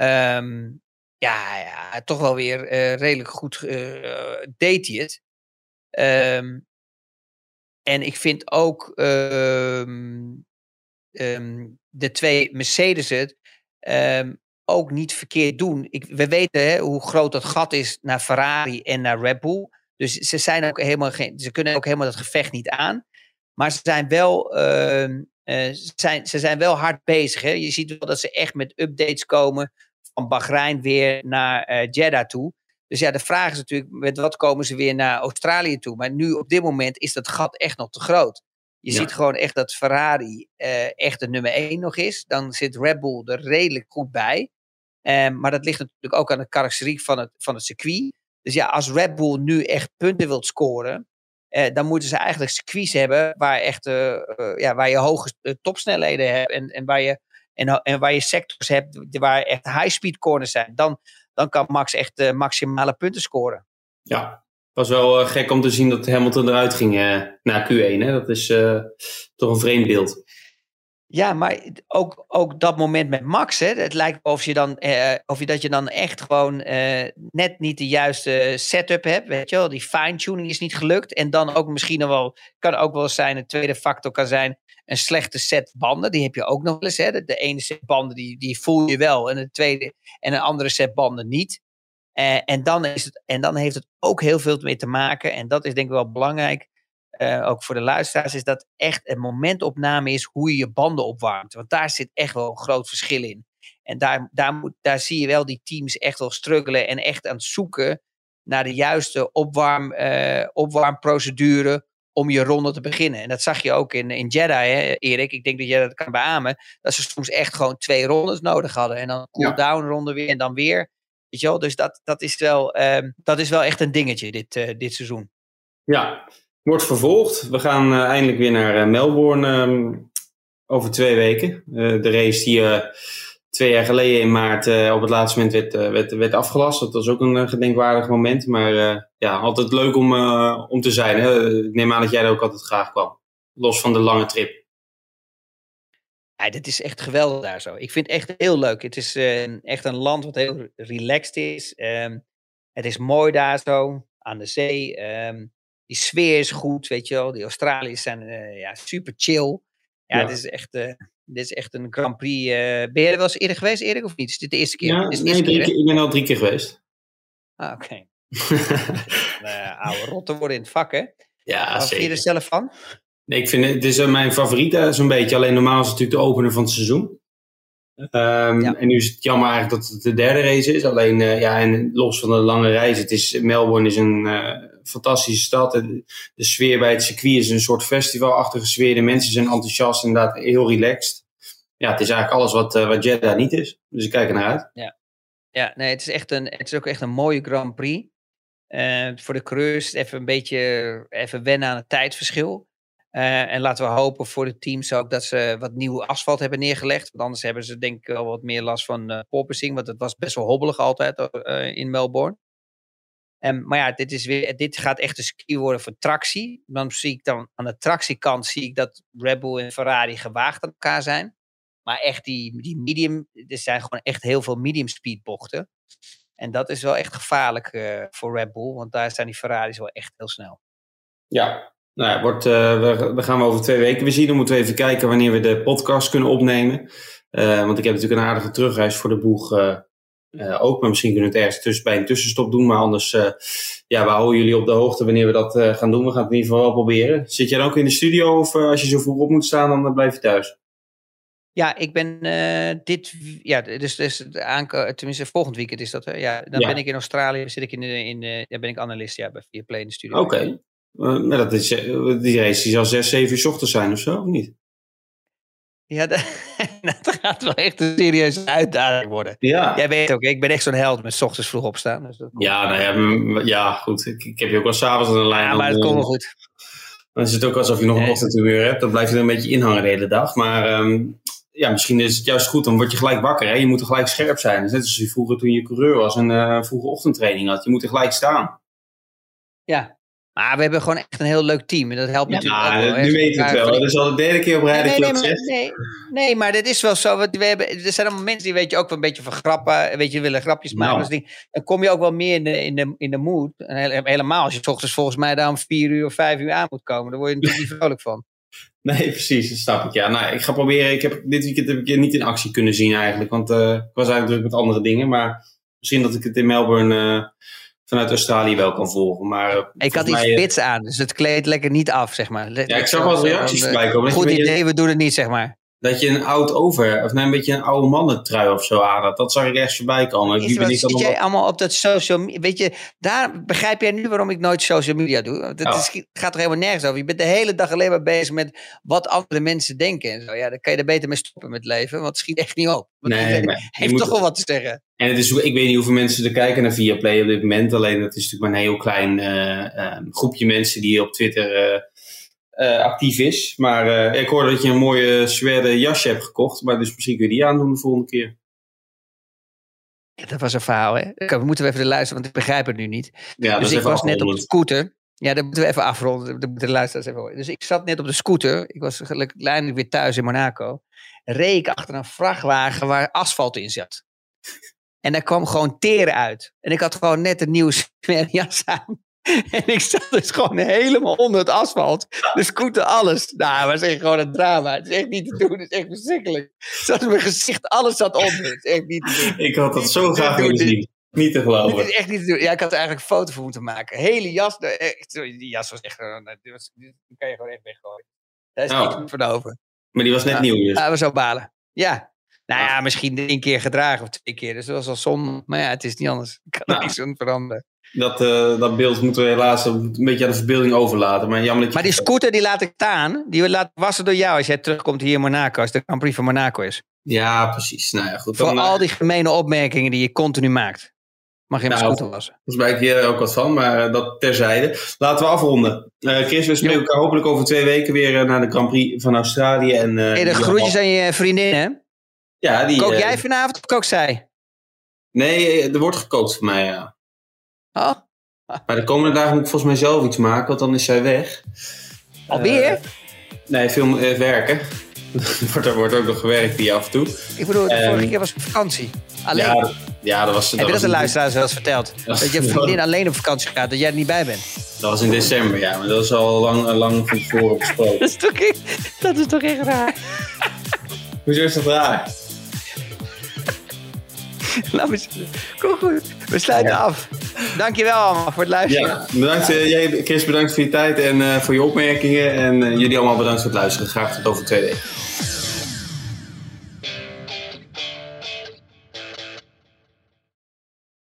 Um, ja, ja, toch wel weer uh, redelijk goed deed hij het. Um, en ik vind ook um, de twee Mercedes het ook niet verkeerd doen. Ik, we weten hè, hoe groot dat gat is naar Ferrari en naar Red Bull. Dus ze, zijn ook helemaal geen, ze kunnen ook helemaal dat gevecht niet aan. Maar ze zijn wel, uh, zijn, ze zijn wel hard bezig. Hè? Je ziet wel dat ze echt met updates komen van Bahrein weer naar uh, Jeddah toe. Dus ja, de vraag is natuurlijk, met wat komen ze weer naar Australië toe? Maar nu op dit moment is dat gat echt nog te groot. Je ja. ziet gewoon echt dat Ferrari uh, echt de nummer 1 nog is. Dan zit Red Bull er redelijk goed bij. Um, maar dat ligt natuurlijk ook aan de karakteriek van het, van het circuit. Dus ja, als Red Bull nu echt punten wilt scoren, eh, dan moeten ze eigenlijk circuits hebben waar, echt, eh, eh, ja, waar je hoge eh, topsnelheden hebt en, en, waar je, en, en waar je sectors hebt waar echt high-speed corners zijn. Dan, dan kan Max echt eh, maximale punten scoren. Ja, was wel eh, gek om te zien dat Hamilton eruit ging eh, na Q1. Hè? Dat is toch een vreemd beeld. Ja, maar ook, ook dat moment met Max, hè, het lijkt of je dan, eh, of je dat je dan echt gewoon eh, net niet de juiste setup hebt, weet je wel, die fine-tuning is niet gelukt. En dan ook misschien wel, kan ook wel zijn, een tweede factor kan zijn, een slechte set banden, die heb je ook nog eens. Hè. De, de ene set banden, die, die voel je wel, en de tweede, en een andere set banden niet. Eh, en, dan is het, en dan heeft het ook heel veel mee te maken, en dat is denk ik wel belangrijk, eh, ook voor de luisteraars, is dat echt een momentopname is hoe je je banden opwarmt. Want daar zit echt wel een groot verschil in. En daar, daar, moet, daar zie je wel die teams echt wel struggelen en echt aan het zoeken naar de juiste opwarm, eh, opwarmprocedure om je ronde te beginnen. En dat zag je ook in, in Jedi, hè, Erik. Ik denk dat jij dat kan beamen. Dat ze soms echt gewoon twee rondes nodig hadden. En dan een cool-down ronde weer en dan weer. Weet je wel? Dus dat, dat, is wel, ehm, dat is wel echt een dingetje dit, eh, dit seizoen. Ja, wordt vervolgd. We gaan uh, eindelijk weer naar uh, Melbourne um, over twee weken. Uh, de race die twee jaar geleden in maart op het laatste moment werd, werd, werd afgelast. Dat was ook een gedenkwaardig moment. Maar ja, altijd leuk om, om te zijn. Hè? Ik neem aan dat jij er ook altijd graag kwam. Los van de lange trip. Ja, dit is echt geweldig daar zo. Ik vind het echt heel leuk. Het is echt een land wat heel relaxed is. Um, het is mooi daar zo, aan de zee. Um, die sfeer is goed, weet je wel. Die Australiërs zijn uh, ja, super chill. Ja, ja. Dit, is echt, uh, dit is echt een Grand Prix. Uh, ben je er wel eens eerder geweest, Erik, of niet? Is dit de eerste keer? Ja, dit nee, keer, keer, ik ben al drie keer geweest. Ah, oké. Okay. oude rotten worden in het vak, hè? Ja, Wat zeker. vind je er zelf van? Nee, ik vind het, het is mijn favoriete zo'n beetje. Alleen normaal is het natuurlijk de opener van het seizoen. Um, ja. En nu is het jammer eigenlijk dat het de derde race is. Alleen, uh, ja, en los van de lange reis, het is, Melbourne is een uh, fantastische stad. De, de, sfeer bij het circuit is een soort festivalachtige sfeer. De mensen zijn enthousiast, inderdaad heel relaxed. Ja, het is eigenlijk alles wat, uh, wat Jeddah niet is. Dus ik kijk er naar uit. Ja, ja nee, het is, echt een, het is ook echt een mooie Grand Prix. voor de coureurs even een beetje even wennen aan het tijdverschil. Uh, en laten we hopen voor de teams ook dat ze wat nieuw asfalt hebben neergelegd. Want anders hebben ze denk ik wel wat meer last van uh, porpoising. Want het was best wel hobbelig altijd uh, in Melbourne. Um, maar ja, dit, is weer, dit gaat echt een ski worden voor tractie. Dan zie ik dan aan de tractiekant zie ik dat Red Bull en Ferrari gewaagd aan elkaar zijn. Maar echt die, die medium, er zijn gewoon echt heel veel medium speed bochten. En dat is wel echt gevaarlijk voor Red Bull. Want daar zijn die Ferraris wel echt heel snel. Ja, nou ja, wordt, uh, we, we, gaan we over twee weken weer zien. Dan moeten we even kijken wanneer we de podcast kunnen opnemen. Uh, want ik heb natuurlijk een aardige terugreis voor de boeg uh, ook. Maar misschien kunnen we het ergens tussen, bij een tussenstop doen. Maar anders, ja, we houden jullie op de hoogte wanneer we dat gaan doen. We gaan het in ieder geval wel proberen. Zit jij dan ook in de studio of als je zo vroeg op moet staan, dan blijf je thuis? Ja, ik ben dit, ja, dus, dus tenminste volgend weekend is dat. Hè? Ja, dan Ja. ben ik in Australië, zit ik in, in ja, ben ik analist ja, bij Viaplay in de studio. Oké. Maar dat is, uh, die race die zal 6, 7 uur 's ochtends zijn of zo, of niet? Ja, dat, dat gaat wel echt een serieuze uitdaging worden. Ja. Jij weet ook, ik ben echt zo'n held met 's ochtends vroeg opstaan. Dus dat Ja, nou ja, m- ja goed. Ik, ik heb je ook wel s'avonds aan de lijn. ja, maar het komt wel eh, goed. Dan is het ook alsof je nog een ochtendhumeur hebt. Dan blijf je er een beetje inhangen de hele dag. Maar um, ja, misschien is het juist goed. Dan word je gelijk wakker. Hè? Je moet er gelijk scherp zijn. Dus net als je vroeger toen je coureur was en uh, vroege ochtendtraining had. Je moet er gelijk staan. Ja. Maar we hebben gewoon echt een heel leuk team. En dat helpt natuurlijk ook wel. Nu weet je het wel. Dat is al de derde keer op rij Nee, dat nee, je nee, dat nee, nee, maar dit is wel zo. Want we hebben, er zijn allemaal mensen die weet je ook wel een beetje van grappen. Weet je, willen grapjes maken. Nou. Dus die, dan kom je ook wel meer in de, in de, in de mood. En helemaal als je 's ochtends volgens mij daar om vier uur of vijf uur aan moet komen. Dan word je natuurlijk niet vrolijk van. Nee, precies, dat snap ik. Ja, nou, ik ga proberen. Ik heb, dit weekend heb ik je niet in actie kunnen zien eigenlijk. Want uh, ik was eigenlijk druk met andere dingen. Maar misschien dat ik het in Melbourne uh, vanuit Australië wel kan volgen. Maar, uh, Ik had iets uh, spits aan, dus het kleedt lekker niet af, zeg maar. Ja, ik zag wel reacties Van, voorbij komen. Dat Goed idee, we doen het niet, zeg maar. Dat je een oud over, of nee, een beetje een oude mannentrui of zo aan had. Dat zag ik echt voorbij komen. Is ben ik zit jij allemaal op dat social media? Weet je, daar begrijp jij nu waarom ik nooit social media doe. Het Ja. is, het gaat er helemaal nergens over. Je bent de hele dag alleen maar bezig met wat andere mensen denken en zo. Ja, dan kan je er beter mee stoppen met leven, want het schiet echt niet op. Want Nee. Je heeft moet- toch wel wat te zeggen. En het is, ik weet niet hoeveel mensen er kijken naar Viaplay op dit moment. Alleen dat is natuurlijk maar een heel klein eh, eh, groepje mensen die op Twitter eh, eh, actief is. Maar eh, ik hoorde dat je een mooie zwerde jasje hebt gekocht. Maar dus misschien kun je die aandoen de volgende keer. Ja, dat was een verhaal, hè? We moeten we even de luisteren, want ik begrijp het nu niet. Ja, dus ik was net op de scooter. Ja, dat moeten we even afronden. Moeten de luisteraars even horen. Dus ik zat net op de scooter. Ik was gelukkig weer thuis in Monaco. Reed ik achter een vrachtwagen waar asfalt in zat. En daar kwam gewoon teren uit. En ik had gewoon net een nieuwe jas aan. En ik zat dus gewoon helemaal onder het asfalt. De scooter, alles. Nou, het was echt gewoon een drama. Het is echt niet te doen. Het is echt verschrikkelijk. Zelfs mijn gezicht, alles zat onder. Het is echt niet te doen. Ik had dat zo graag willen zien. Niet te Dit geloven. is echt niet te doen. Ja, ik had er eigenlijk een foto voor moeten maken. Hele jas. Echt, die jas was echt. eh, Die, was, die kan je gewoon echt weggooien. Daar is Oh. niks meer van over. Maar die was net nieuw dus. Ja, we zo balen. Ja. Nou ja, misschien één keer gedragen of twee keer. Dus dat was al zonde. Maar ja, het is niet anders. Ik kan er Nou. niks aan veranderen. Dat, eh, dat beeld moeten we helaas een beetje aan de verbeelding overlaten. Maar jammer dat je... Maar die scooter die laat ik staan. Die laat wassen door jou als jij terugkomt hier in Monaco. Als de Grand Prix van Monaco is. Ja, precies. Nou ja, goed. Voor Dan, eh, al die gemene opmerkingen die je continu maakt. Mag je mijn Nou, scooter wassen. Volgens mij hier ook wat van, maar eh, dat terzijde. Laten we afronden. Eh, Chris, we spreken elkaar hopelijk over twee weken weer naar de Grand Prix van Australië. En, eh, Hey, de groetjes aan je vriendin, hè? Ja, die, Kook jij vanavond of kook zij? Nee, er wordt gekookt voor mij, ja. Oh, Maar de komende dagen moet ik volgens mij zelf iets maken, want dan is zij weg. alweer? Eh, nee, veel eh, werken. er wordt- ook nog gewerkt hier af en toe. ik bedoel, de ehm, vorige keer was het vakantie. Alleen. Ja, dat- ja, dat was... Heb je dat de luisteraars wel eens verteld? Dat je vriendin alleen op vakantie gaat, dat jij er niet bij bent. Dat was in december, ja. Maar dat is al lang, lang van tevoren besproken. Dat is toch, echt- dat is toch echt raar? Hoezo is dat raar? Kom goed, we sluiten Ja. af. Dankjewel allemaal voor het luisteren. Ja, bedankt eh, jij, Chris, bedankt voor je tijd en eh, voor je opmerkingen. En eh, jullie allemaal bedankt voor het luisteren. Graag tot over twee weken.